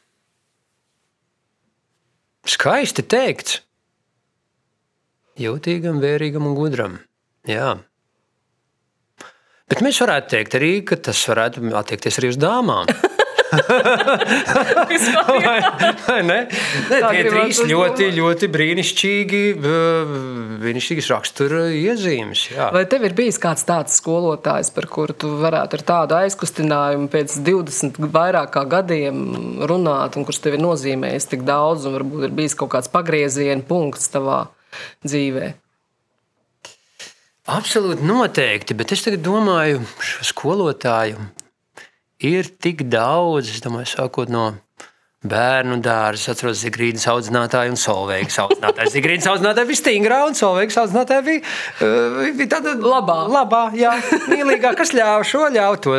Skaisti teikts. Jūtīgam, vērīgam un gudram. Jā. Bet mēs varētu teikt arī, ka tas varētu attiekties arī uz dāmām. vai, vai ne? ne Tā tie trīs domāt. ļoti, ļoti brīnišķīgi, brīnišķīgas rakstura iezīmes. Jā. Vai tev ir bijis kāds tāds skolotājs, par kuru tu varētu ar tādu aizkustinājumu pēc 20 vairāk kā gadiem runāt, un kurš tev ir nozīmējis tik daudz, un varbūt ir bijis kaut kāds pagrieziena punkts tavā dzīvē? Absolūti noteikti, bet es tagad domāju, šo skolotāju ir tik daudz. Es domāju, sākot no bērnu dārza, es atceros Zigrīdas audzinātāju un Solveigas audzinātāju. Zigrīdas audzinātāja bija stingrā, un Solveigas audzinātāja bija, uh, bija tāda Labā. labā jā, mīlīgā, kas ļāva šo, ļāva to.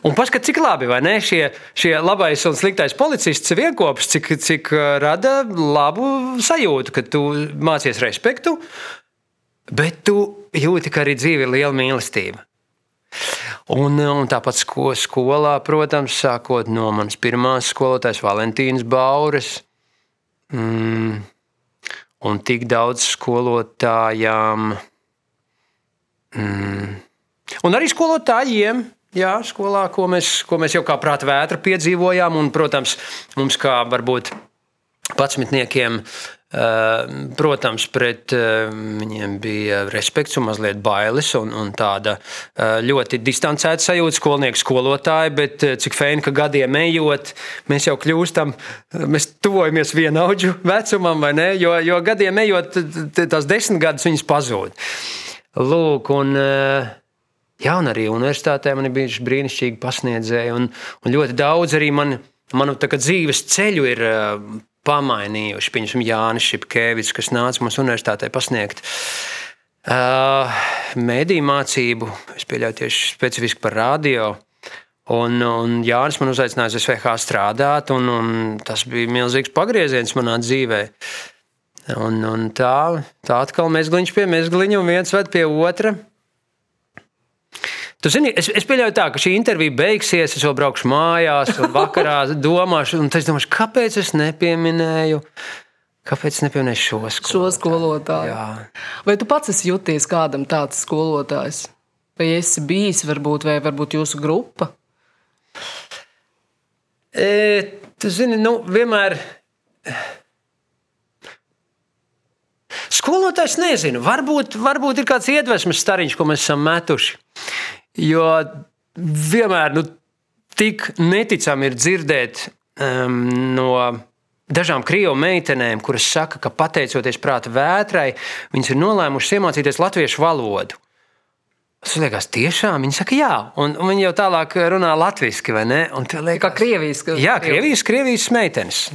Un paskat, cik labi, vai ne? Šie, šie labais un sliktais policists vienkops, cik, cik uh, rada labu sajūtu, ka tu mācies respektu. Bet tu jūti, ka arī dzīve ir liela mīlestība. Un, un tāpat sko, skolā, protams, sākot no manas pirmās skolotājas, Valentīnas Bauras. Mm, un tik daudz skolotājām. Mm, un arī skolotājiem. Jā, skolā, ko mēs, ko mēs jau kā prāta vētra piedzīvojām, un, protams, mums kā varbūt patsmitniekiem, eh, protams, pret eh, viņiem bija respekts un mazliet bailes un, un tāda eh, ļoti distancēta sajūta skolnieku skolotāji, bet cik fēni, ka gadiem ejot, mēs jau kļūstam, mēs tuvojamies vienaudžu vecumam, vai ne? Jo, jo gadiem ejot, tās desmit gadus viņas pazūd. Lūk, un, jā, un arī universitātē man ir bijuši brīnišķīgi pasniedzēji, un, un ļoti daudz arī man, manu dzīves ceļu ir pamainījuši. Piemēram, Jānis Šepkevičs, kas nāca mums universitātē pasniegt uh, mediju mācību, es pieļauju tieši specifiski par radio. Un, un Jānis man uzaicināja uz SVH strādāt, un, un tas bija milzīgs pagrieziens manā dzīvē. Un, un tā, tā atkal mēs gliņš pie mēs gliņa un viens ved pie otra. Tu zini, es, es pieļauju tā, ka šī intervija beigsies, es vēl braukšu mājās, un vakarā domāšu, un es domāšu, kāpēc es nepieminēju. Kāpēc nepieminēju šo skolotāju? Šo skolotāju. Jā. Vai tu pats esi jūties kādam tāds skolotājs? Vai esi bijis, varbūt, vai varbūt jūsu grupa? E, tu zini, nu, vienmēr. Skolotājs nezinu, varbūt, varbūt ir kāds iedvesmas stariņš, ko mēs esam metuši. Jo vienmēr nu, tik neticami ir dzirdēt um, no dažām krievu meitenēm, kuras saka, ka pateicoties prāta vētrai, viņas ir nolēmušas iemācīties latviešu valodu. Tas liekas, tiešām viņi saka, jā, un, un viņi jau tālāk runā latviešu, vai ne? Liekas, kā Krievijas, jā, Krievijas, Krievijas meitenes.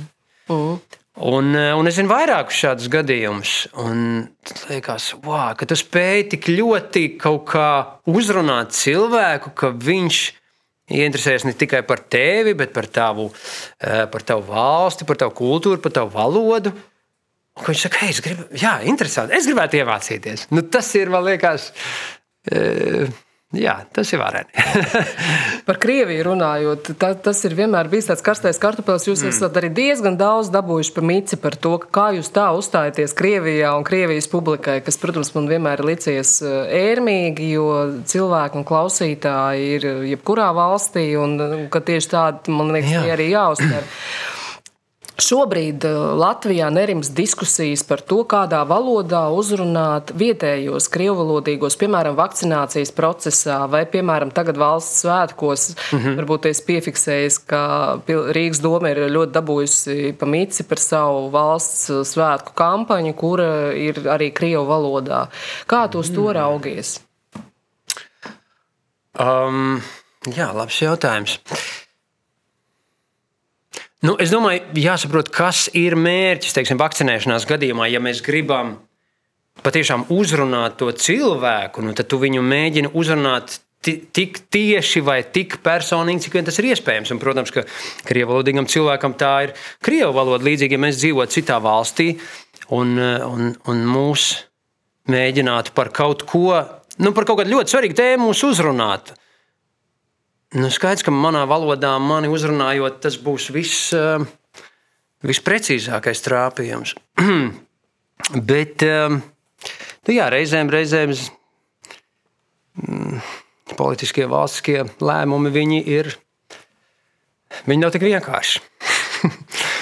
Uh. Un, eh, un es zinu vairākus šādus gadījumus. Un liekas, wow, ka tu spēj tik ļoti kaut kā uzrunāt cilvēku, ka viņš ieinteresējas ne tikai par tevi, bet par tavu, eh, par tavu valsti, par tavu kultūru, par tavu valodu. Un viņš saka, hei, es gribu, jā, interesanti, es gribētu iemācīties. Nu, tas ir, man liekas, e, Jā, tas ir vareni. Par Krieviju runājot, tā, tas ir vienmēr bijis tāds karstais kartupēlis. Jūs mm. esat arī diezgan daudz dabūjuši pa mici par to, kā jūs tā uzstājaties Krievijā un Krievijas publikai, kas, protams, man vienmēr ir licies eh, ērmīgi, jo cilvēki un klausītāji ir jebkurā valstī, un ka tieši tādi, man liekas, Jā. arī jāuztver. Šobrīd eh, Latvijā nerims diskusijas par to, kādā valodā uzrunāt vietējos krievvalodīgos, piemēram, vakcinācijas procesā vai, piemēram, tagad valsts svētkos. Mm -hmm. Varbūt es piefiksēju, ka Rīgas doma ir ļoti dabūjusi pamīci par savu valsts svētku kampaņu, kura ir arī krievu valodā. Kā tu uz to raugies? Um, jā, labs jautājums. Nu, es domāju, jāsaprot, kas ir mērķis teiksim, vakcinēšanās gadījumā. Ja mēs gribam patiešām uzrunāt to cilvēku, nu, tad tu viņu mēģini uzrunāt tik tieši vai tik personīgi, cik vien tas ir iespējams. Un, protams, ka krievalodīgam cilvēkam tā ir krievu valoda. Līdzīgi, ja mēs dzīvotu citā valstī un, un, un mūs mēģinātu par kaut ko, nu, par kaut kādu ļoti svarīgu tēmu uzrunāt. Nu, skaidrs, ka manā valodā mani uzrunājot, tas būs viss, uh, visprecīzākais trāpījums. Bet uh, nu, jā, reizēm, reizēm mm, politiskie valstiskie lēmumi viņi ir. Viņi nav tik vienkārši.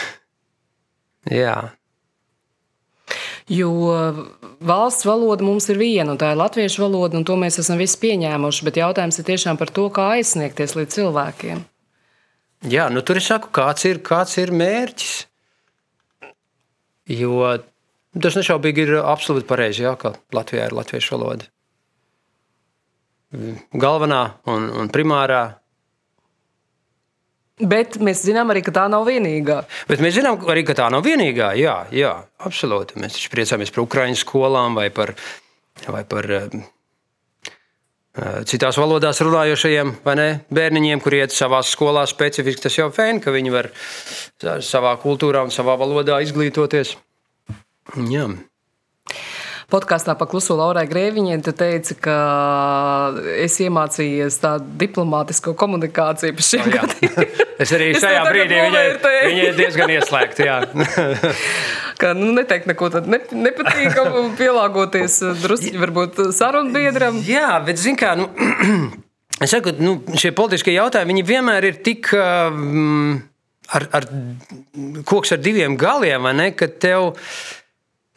jā. Jo valsts valoda mums ir viena, un tā ir latviešu valoda, un to mēs esam visi pieņēmuši. Bet jautājums ir tiešām par to, kā aizsniegties līdz cilvēkiem. Jā, nu tur es saku, kāds ir, kāds ir mērķis. Jo tas nešaubīgi ir absolūti pareizi, jā, ka Latvijā ir latviešu valoda. Galvenā un, un primārā Bet mēs zinām arī, ka tā nav vienīgā. Bet mēs zinām arī, ka tā nav vienīgā. Jā, jā absolūti. Mēs taču priecājamies par Ukraiņu skolām vai par, vai par uh, citās valodās runājošajiem ne, bērniņiem, kuriem iet savā skolā specifiski. Tas jau fēni, ka viņi var savā kultūrā un savā valodā izglītoties. Jā. Podkāstā pa kluso Laurai Grēviņai tu teici, ka es iemācījos tādu diplomātisko komunikāciju par šiem oh, gadiem. Es arī es šajā brīdī viņai, viņai diezgan ieslēgta. ka nu, neteikt neko tādu ne, nepatīkamu, pielāgoties drusku varbūt sarunbiedram. Jā, bet zin kā. Nu, es saku, nu, šie politiskie jautājumi vienmēr ir tik. Um, Ar, ar koks ar diviem galiem, vai ne? Kad tev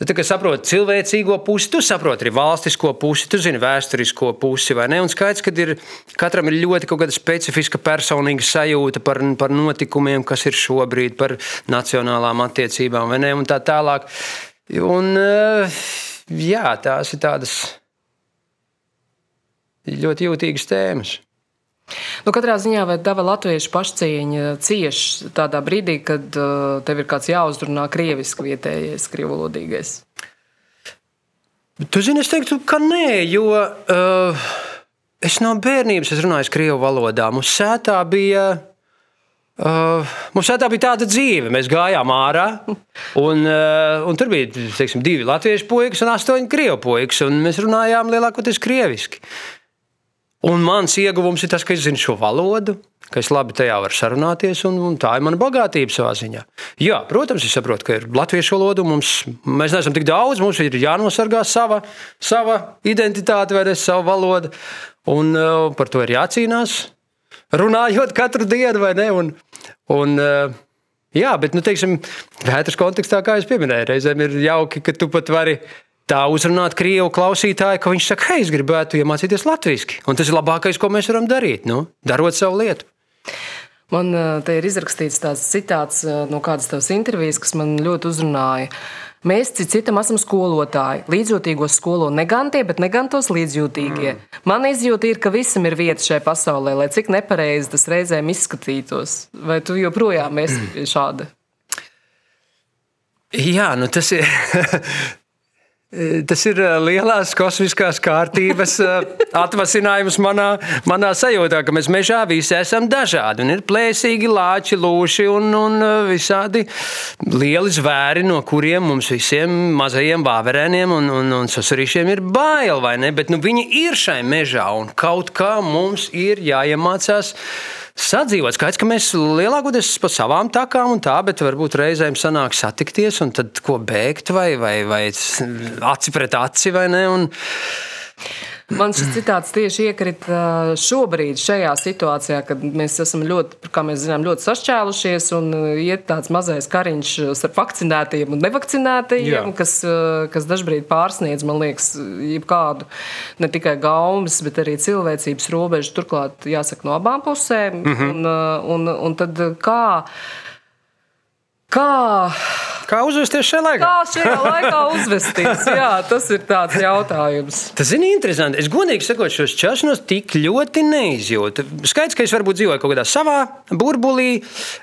Tu tā, saproti cilvēcīgo pusi, tu saproti arī valstisko pusi, tu zini vēsturisko pusi. Un skaidrs, ka ir, katram ir ļoti specifiska personīga sajūta par, par notikumiem, kas ir šobrīd, par nacionālām attiecībām un tā tālāk. Un, eh, jā, tās ir tādas ļoti jūtīgas tēmas. Nu, katrā ziņā, tava latviešu pašcieņa cieš tādā brīdī, kad uh, tev ir kāds jāuzrunā krieviski vietējais, krievulodīgais? Tu zini, es teiktu, ka nē, jo uh, es no bērnības es runāju krievu valodā. Mums sētā bija. Uh, mums tā bija tāda dzīve. Mēs gājām ārā, un, uh, un tur bija teiksim, divi latviešu puikas un astoņi krievu puikas. Mēs runājām lielākoties krieviski. Un mans ieguvums ir tas, ka es zinu šo valodu, ka es labi tajā varu sarunāties, un, un tā ir mana bagātība savā ziņā. Jā, protams, es saprotu, ka ir latviešu valoda, mums, mēs neesam tik daudz, mums ir jānosargā sava, sava identitāte vai sava valoda, un uh, par to ir jācīnās. Runājot katru dienu, vai ne? Un, un, uh, jā, bet, nu, teiksim, vētras kontekstā, kā jau minēju, reizēm ir jauki, ka tu pat vari tā uzrunāt krievu klausītāju, ka viņš saka, hei, es gribētu iemācīties latviešu. Un tas ir labākais, ko mēs varam darīt, nu, darot savu lietu. Man te ir izrakstīts tāds citāts no kādas tavas intervijas, kas man ļoti uzrunāja. Mēs citam esam skolotāji. Līdzjūtīgos skolo ne gan tie, bet ne gan tos līdzjūtīgie. Mm. Man izjūta ir, ka visam ir vieta šajā pasaulē, lai cik nepareizi tas reizēm izskatītos. Vai tu joprojām esi šāda? Jā, nu tas ir. Tas ir eh, lielās kosmiskās kārtības eh, atvasinājums manā, manā sajūtā, ka mēs mežā visi esam dažādi. Ir plēsīgi lāči, lūši un, un visādi lieli zvēri, no kuriem mums visiem mazajiem vāverēniem un, un, un sasurīšiem ir bail, vai ne? Bet nu, viņi ir šai mežā un kaut kā mums ir jāiemācās sadzīvot. Skaidrs, ka mēs lielākoties pa savām takām un tā, bet varbūt reizēm sanāk satikties un tad ko bēgt vai, vai, vai aci pret aci vai ne. Un, Man šis citāts tieši iekrita šobrīd, šajā situācijā, kad mēs esam ļoti, kā mēs zinām, ļoti sašķēlušies un iet tāds mazais kariņš ar vakcinētiem un nevakcinētajiem, kas, kas dažkārt pārsniedz, man liekas, jebkādu ne tikai gaumas, bet arī cilvēcības robežu. Turklāt, jāsaka, no abām pusēm. Mm -hmm. un, un, un tad kā? Kā, kā uzvesties šajā laikā? Kā šajā laikā uzvesties? Jā, tas ir tāds jautājums. Tas ir interesanti. Es godīgi sakot, šos čašanos tik ļoti neizjūtu. Skaidrs, ka es varbūt dzīvoju kaut kādā savā burbulī.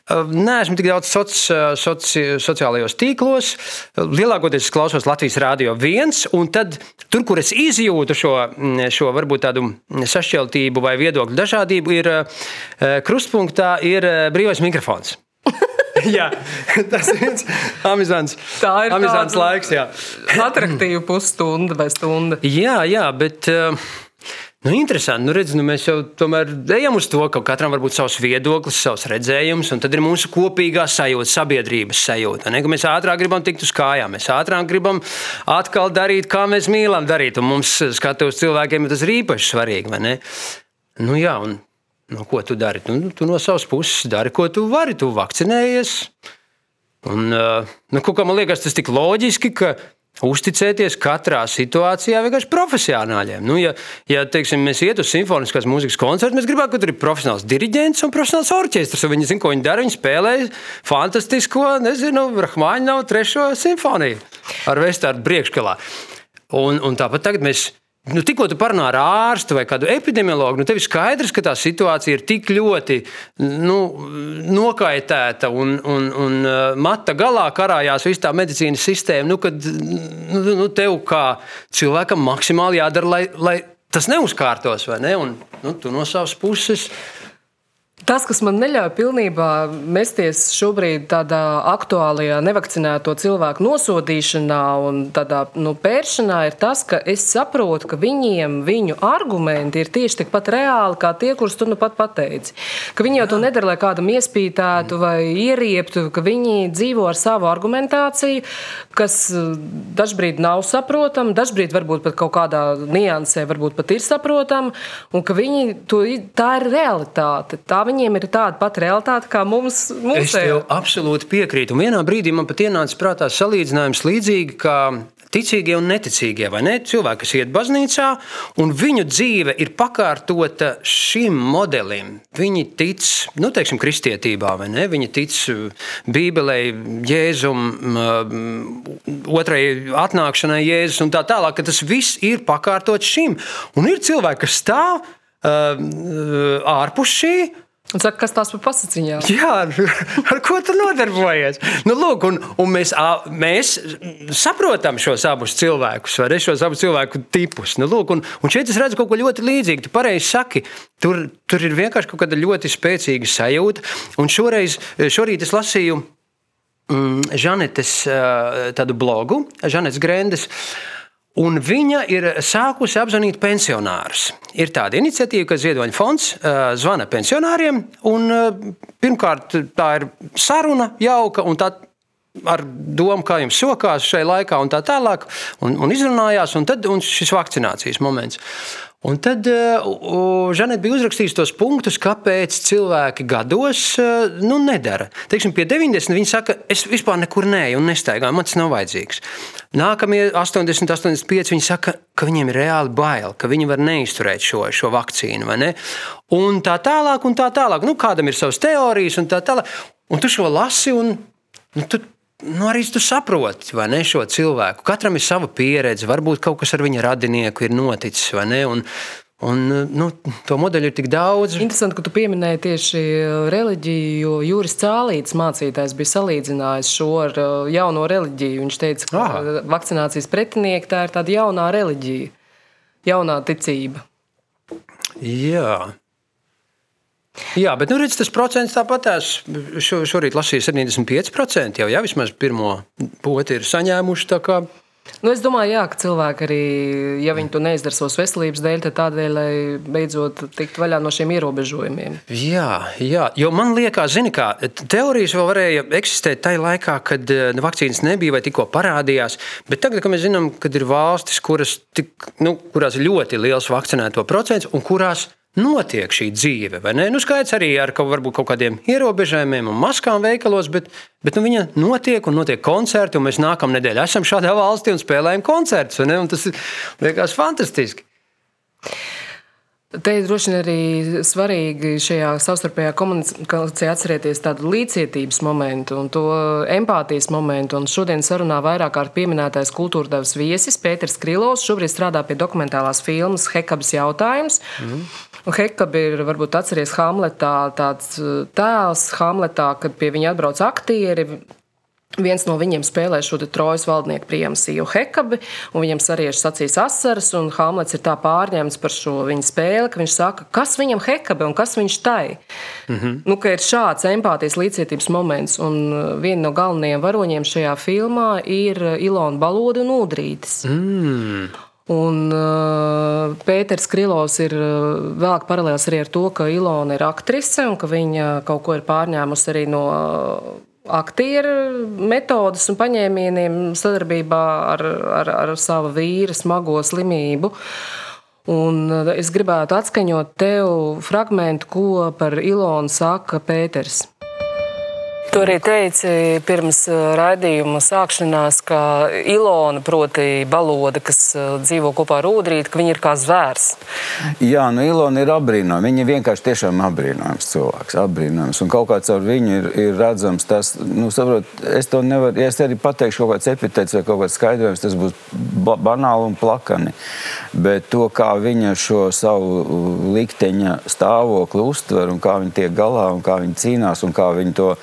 Nē, esmu tik daudz soci, soci, sociālajos tīklos. Lielākoties es klausos Latvijas Rādio 1, un tad tur, kur es izjūtu šo, šo varbūt tādu sašķeltību vai viedokļu dažādību, ir eh, krustpunktā ir eh, brīvais mikrofons. jā, tas ir viens amizants, tā ir amizants laiks. Jā. Attraktīva pusstunda vai stunda. Jā, jā, bet. Uh, Nu, interesanti. Nu, redz, nu, mēs jau tomēr ejam uz to, ka katram būt savs viedoklis, savs redzējums, un tad ir mūsu kopīgā sajūta, sabiedrības sajūta. Ne? Mēs ātrāk gribam tikt uz kājām, mēs ātrāk gribam atkal darīt, kā mēs mīlam darīt. Un mums, skatoties cilvēkiem, tas ir īpaši svarīgi. Nu, jā, un Nu, ko tu dari? Nu, tu no savas puses dari, ko tu vari. Tu vakcinējies. Un, nu, kā man liekas, tas ir tik loģiski, ka uzticēties katrā situācijā vienkārši profesionāļiem. Nu, ja, ja teiksim, mēs ietu uz simfoniskās mūzikas koncertu, mēs gribētu, ka tur ir profesionāls diriģents un profesionāls orķestris. Viņi zina, ko viņi dara. Viņi spēlē fantastisko, nezinu, Rahmāņu trešo simfoniju ar vestāru priekšgalā. Un, un tāpat tagad mēs Nu, tikko tu parunā ar ārstu vai kādu epidemiologu, nu, tev ir skaidrs, ka tā situācija ir tik ļoti nu, nokaitēta un, un, un uh, mata galā karājās viss tā medicīnas sistēma, nu, kad nu, nu, tev kā cilvēkam maksimāli jādara, lai, lai tas neuzkārtos. Ne? Un, nu, tu no savas puses Tas, kas man neļauj pilnībā mesties šobrīd tādā aktuālajā nevakcinēto cilvēku nosodīšanā un tādā nu, pēršanā, ir tas, ka es saprotu, ka viņiem viņu argumenti ir tieši tikpat reāli kā tie, kurus tu nu pat pateici. Ka viņi jau to nedara, lai kādam iespītētu vai ierieptu, ka viņi dzīvo ar savu argumentāciju, kas eh, dažbrīd nav saprotama, dažbrīd varbūt pat kaut kādā niansē varbūt pat ir saprotama, un ka viņi to, tā ir realitāte. Tā viņiem ir tāda pati realitāte kā mums. Es tev absolūti piekrītu. Un vienā brīdī man pat ienāca prātā salīdzinājums līdzīgi kā ticīgie un neticīgie, vai ne? Cilvēki, kas iet baznīcā, un viņu dzīve ir pakārtota šim modelim. Viņi tic, nu, teiksim, kristietībā, vai ne? Viņi tic Bībelē, Jēzum, otrai atnākšanai Jēzus un tā tālāk, ka tas viss ir pakārtots šim. Un ir cilvēki, kas stāv uh, ārpus šī Un saka, kas tās par pasakiņām? Jā, ar ko tu nodarbojies? Nu, lūk, un, un mēs, mēs saprotam šos abus cilvēkus, vai ne? Šos abus cilvēku tipus. Nu, lūk, un, un šeit es redzu kaut ko ļoti līdzīgu. Tu pareizi saki, tur, tur ir vienkārši kaut kāda ļoti spēcīga sajūta. Un šoreiz, šorīt es lasīju mm, Žanetes tādu blogu, Žanetes Grendes. Un viņa ir sākusi apzvanīt pensionārus. Ir tāda iniciatīva, ka Ziedoņa fonds uh, zvana pensionāriem. Un, uh, pirmkārt, tā ir saruna jauka, un tā ar domu, kā jums sokās šai laikā, un tā tālāk, un, un izrunājās, un tad un šis vakcinācijas moments. Un tad uh, Žanete bija uzrakstījusi tos punktus, kāpēc cilvēki gados uh, nu, nedara. Teiksim, pie 90 viņi saka, es vispār nekur neju un nestaigāju, man tas nav vajadzīgs. Nākamie 80, 85 viņi saka, ka viņiem ir reāli bail, ka viņi var neizturēt šo, šo vakcīnu. Un tā tālāk, un tā tālāk. Nu, kādam ir savas teorijas, un tā tālāk. Un tu šo lasi, un nu, tu nu, arī tu saproti ne, šo cilvēku. Katram ir sava pieredze, varbūt kaut kas ar viņa radinieku ir noticis. Un, un, nu, to modeļu ir tik daudz. Interesanti, ka tu pieminēji tieši uh, reliģiju, jo Juris Cālīts mācītājs bija salīdzinājis šo ar uh, jauno reliģiju. Viņš teica, ka Aha. vakcinācijas pretinieki tā ir tāda jaunā reliģija, jaunā ticība. Jā. Jā, bet nu, redz, tas procents tāpatās. Šo, šorīt lasīju 75% jau, jau vismaz pirmo poti ir saņēmuši. Nu, es domāju, jā, ka cilvēki arī, ja viņi to neizdara savas veselības dēļ, tad tādēļ, lai beidzot tiktu vaļā no šiem ierobežojumiem. Jā, jā, jo man liekas, zini, kā teorijas vēl varēja eksistēt tajā laikā, kad eh, vakcīnas nebija vai tikko parādījās. Bet tagad, kad mēs zinām, ka ir valstis, kuras, tik, nu, kurās ir ļoti liels vakcinēto procents un kurās notiek šī dzīve. Nu, skaidrs arī ar kaut, kaut kādiem ierobežojumiem un maskām veikalos, bet, bet nu, viņa notiek un notiek koncerti. Mēs nākamā nedēļa esam šādā valstī un spēlējam koncertus. Tas liekas fantastiski. Te ir droši vien arī svarīgi šajā savstarpējā komunikācijā atcerēties tādu līdzcietības momentu un to empātijas momentu. Un šodien sarunā vairāk kārt pieminētais kultūrdevas viesis Pēters Krilovs šobrīd strādā pie dokumentālās filmas Hekabas jautājums. Mm. Hekaba ir varbūt atceries Hamletā tāds tēls Hamletā, kad pie viņa atbrauc aktieri. Viens no viņiem spēlē šo trojas valdnieku priemsiju Hekabi, un viņam sariež acīs asaras, un Hamlets ir tā pārņemts par šo viņa spēli, ka viņš saka, kas viņam Hekabi un kas viņš tai. Mm -hmm. nu, ir šāds empātijas līdzcietības moments, un uh, viena no galvenajiem varoņiem šajā filmā ir uh, Ilona Balode un Udrītis. Mm. Un uh, Pēters Krilovs ir uh, vēlāk paralēls arī ar to, ka Ilona ir aktrise un ka viņa kaut ko ir pārņēmusi arī no uh, aktieru metodas un paņēmieniem sadarbībā ar, ar, ar savu vīru smago slimību. Un es gribētu atskaņot tev fragment, ko par Ilonu saka Pēters. Tu arī teici pirms uh, raidījuma sākšanās, ka Ilona, proti, baloda, kas uh, dzīvo kopā ar Udrītu, ka viņa ir kā zvērs. Jā, nu Ilona ir apbrīnojama. Viņa vienkārši tiešām apbrīnojams cilvēks, apbrīnojams. Un kaut kāds ar viņu ir, ir redzams tas, nu, saprot, es to nevaru, ja es arī pateikšu kaut kāds epitets vai kaut kāds skaidrojums, tas būs ba banāli un plakani. Bet to, kā viņa šo savu uh, likteņa stāvokli uztver un kā viņa tiek galā un kā viņa cīnās un kā viņa to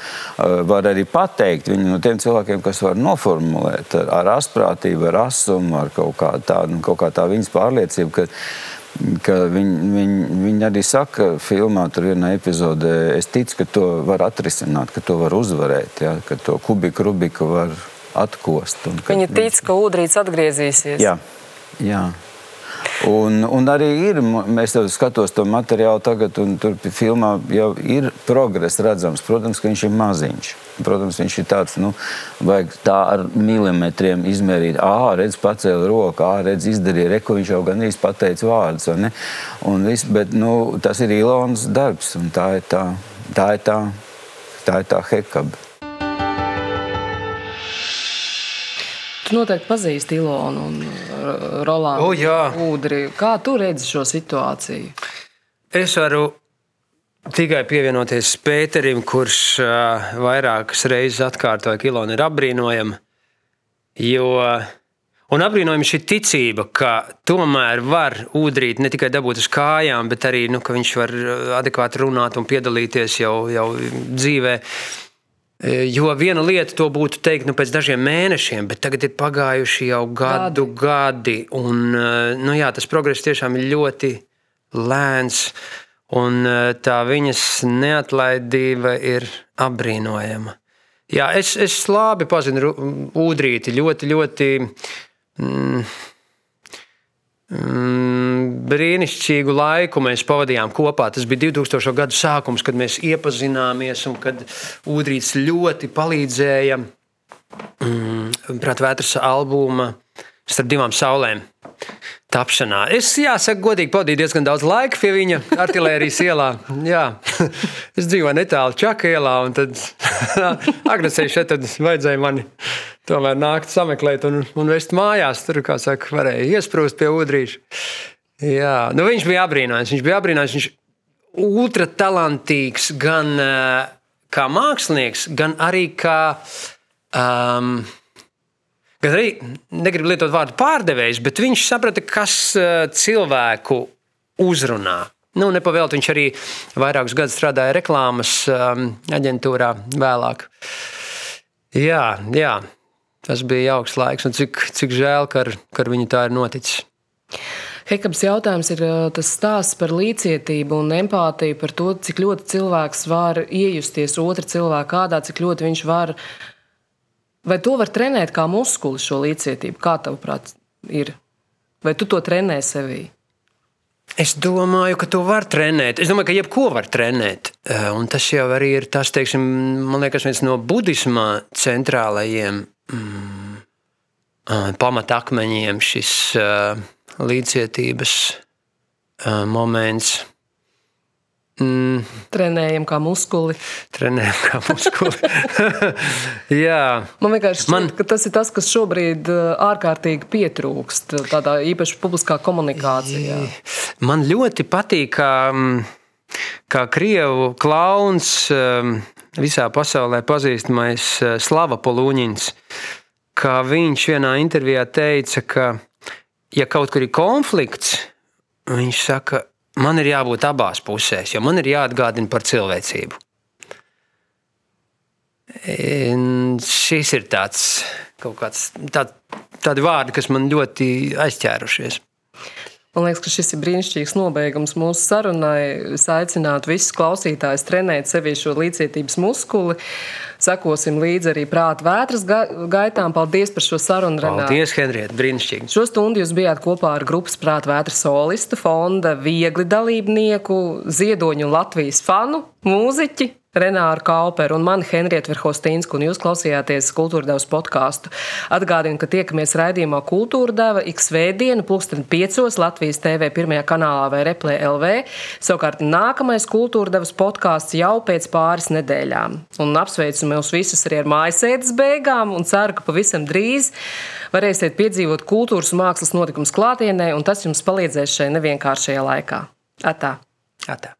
Eh, var arī pateikt. Viņi no tiem cilvēkiem, kas var noformulēt ar, asprātību, ar asumu, ar kaut kā tādu, kaut kā tā viņas pārliecību. Ka, ka viņi, viņi, viņi arī saka, filmā tur vienā epizodē, es ticu, ka to var atrisināt, ka to var uzvarēt, ja, ka to kubiku rubiku var atkost. Un, Viņi tic, ka ūdens atgriezīsies. Jā, jā. Un, un arī ir, mēs skatāmies to materiālu tagad, un tur filmā jau ir progress redzams. Protams, ka viņš ir maziņš. Protams, viņš ir tāds, nu, vajag tā ar milimetriem izmērīt. Ah, redz, pacēla roku, ah, redz, izdarīja, reko viņš jau gan īsti pateica vārdus. Viss, bet nu, tas ir Ilonas darbs, un tā ir tā, tā, ir tā, tā, ir tā hekaba. Tu noteikti pazīsti Ilonu un uh, Rolandu O, jā. Udri. Kā tu redzi šo situāciju? Es varu tikai pievienoties Pēterim, kurš uh, vairākas reizes atkārtoja, ka Ilona ir apbrīnojama. Jo, un apbrīnojama šī ticība, ka tomēr var ūdrīt ne tikai dabūt uz kājām, bet arī, nu, viņš var uh, adekvāti runāt un piedalīties jau, jau dzīvē. Jo viena lieta to būtu teikt nu, pēc dažiem mēnešiem, bet tagad ir pagājuši jau gadu gadi. gadi un, nu, jā, tas progress tiešām ir ļoti lēns. Un tā viņas neatlaidība ir apbrīnojama. Jā, es, es labi pazinu Udrīti. Ļoti, ļoti mm, Mm, brīnišķīgu laiku mēs pavadījām kopā. Tas bija 2000. gada sākums, kad mēs iepazināmies un kad Udrīts ļoti palīdzēja mm, Prātvētras albuma starp divām saulēm. Tapšanā. Es, jāsaka, godīgi pavadīju diezgan daudz laika pie viņa artērijas ielā. Jā. Es dzīvoju netālu Čaka ielā, un tad agresīvi šeit vajadzēja mani tomēr nākt sameklēt un, un vest mājās. Tur, kā saka, varēja iesprūst pie udrīša. Jā, nu viņš bija apbrīnājis. Viņš bija apbrīnājis. Viņš ultra talantīgs gan uh, kā mākslinieks, gan arī kā. Um, Gan arī negribu lietot vārdu pārdevējs, bet viņš saprata, kas uh, cilvēku uzrunā. Nu, Nepavēlti viņš arī vairākus gadus strādāja reklāmas um, aģentūrā vēlāk. Jā, jā, Tas bija jauks laiks, un cik, cik žēl, ka ar, ka ar viņu tā ir noticis. Hekabs jautājums ir tas stāsts par līdzjūtību un empātiju, par to, cik ļoti cilvēks var iejusties otra cilvēka kādā, cik ļoti viņš var. Vai to var trenēt kā muskuli, šo līdzjūtību? Kā tavuprāt, ir? Vai tu to trenē sevī? Es domāju, ka to var trenēt. Es domāju, ka jebko var trenēt. Un tas jau arī ir tas, teiksim, man liekas, viens no budisma centrālajiem mm, pamatakmeņiem šis uh, līdzcietības uh, moments. Mm. Trenējam kā muskuli. Trenējam kā muskuli. Jā. Man vienkārši šķiet, Man... ka tas ir tas, kas šobrīd ārkārtīgi pietrūkst tādā īpaši publiskā komunikācijā. Man ļoti patīk, kā, kā krievu klauns visā pasaulē pazīstamais eh, Slava Polūņins, kā viņš vienā intervijā teica, ka, ja kaut kur ir konflikts, viņš saka, man ir jābūt abās pusēs, jo man ir jāatgādina par cilvēcību. Šis ir tāds kaut kāds tā, tādi vārdi, kas man ļoti aizķērušies. Man liekas, ka šis ir brīnišķīgs nobeigums mūsu sarunai. Es aicinātu visus klausītājus trenēt sevi šo līdzcietības muskuli. Sekosim līdzi arī prāta vētras gaitām. Paldies par šo sarunu. Renāt. Paldies, Henrieta. Brīnišķīgi. Šo stundu jūs bijāt kopā ar grupas prāta vētras solistu, fonda viegli dalībnieku, ziedoņu Latvijas fanu, mūziķi Renāru Kauperu un mani Henrietu Verhostīnsku, un jūs klausījāties Kultūra Devas podkāstu. Atgādinu, ka tiekamies raidījumā Kultūra Deva ik svētdienu, pulksten piecos Latvijas TV pirmajā kanālā vai Replē LV. Savukārt nākamais Kultūra Devas podkāsts jau pēc pāris nedēļām. Un apsveicu mūs visus arī ar mājasēdes beigām un ceru, ka pavisam drīz varēsiet piedzīvot kultūras un mākslas notikumus klātienē, un tas jums palīdzēs šajā nevienkāršajā laikā. Atā! Atā.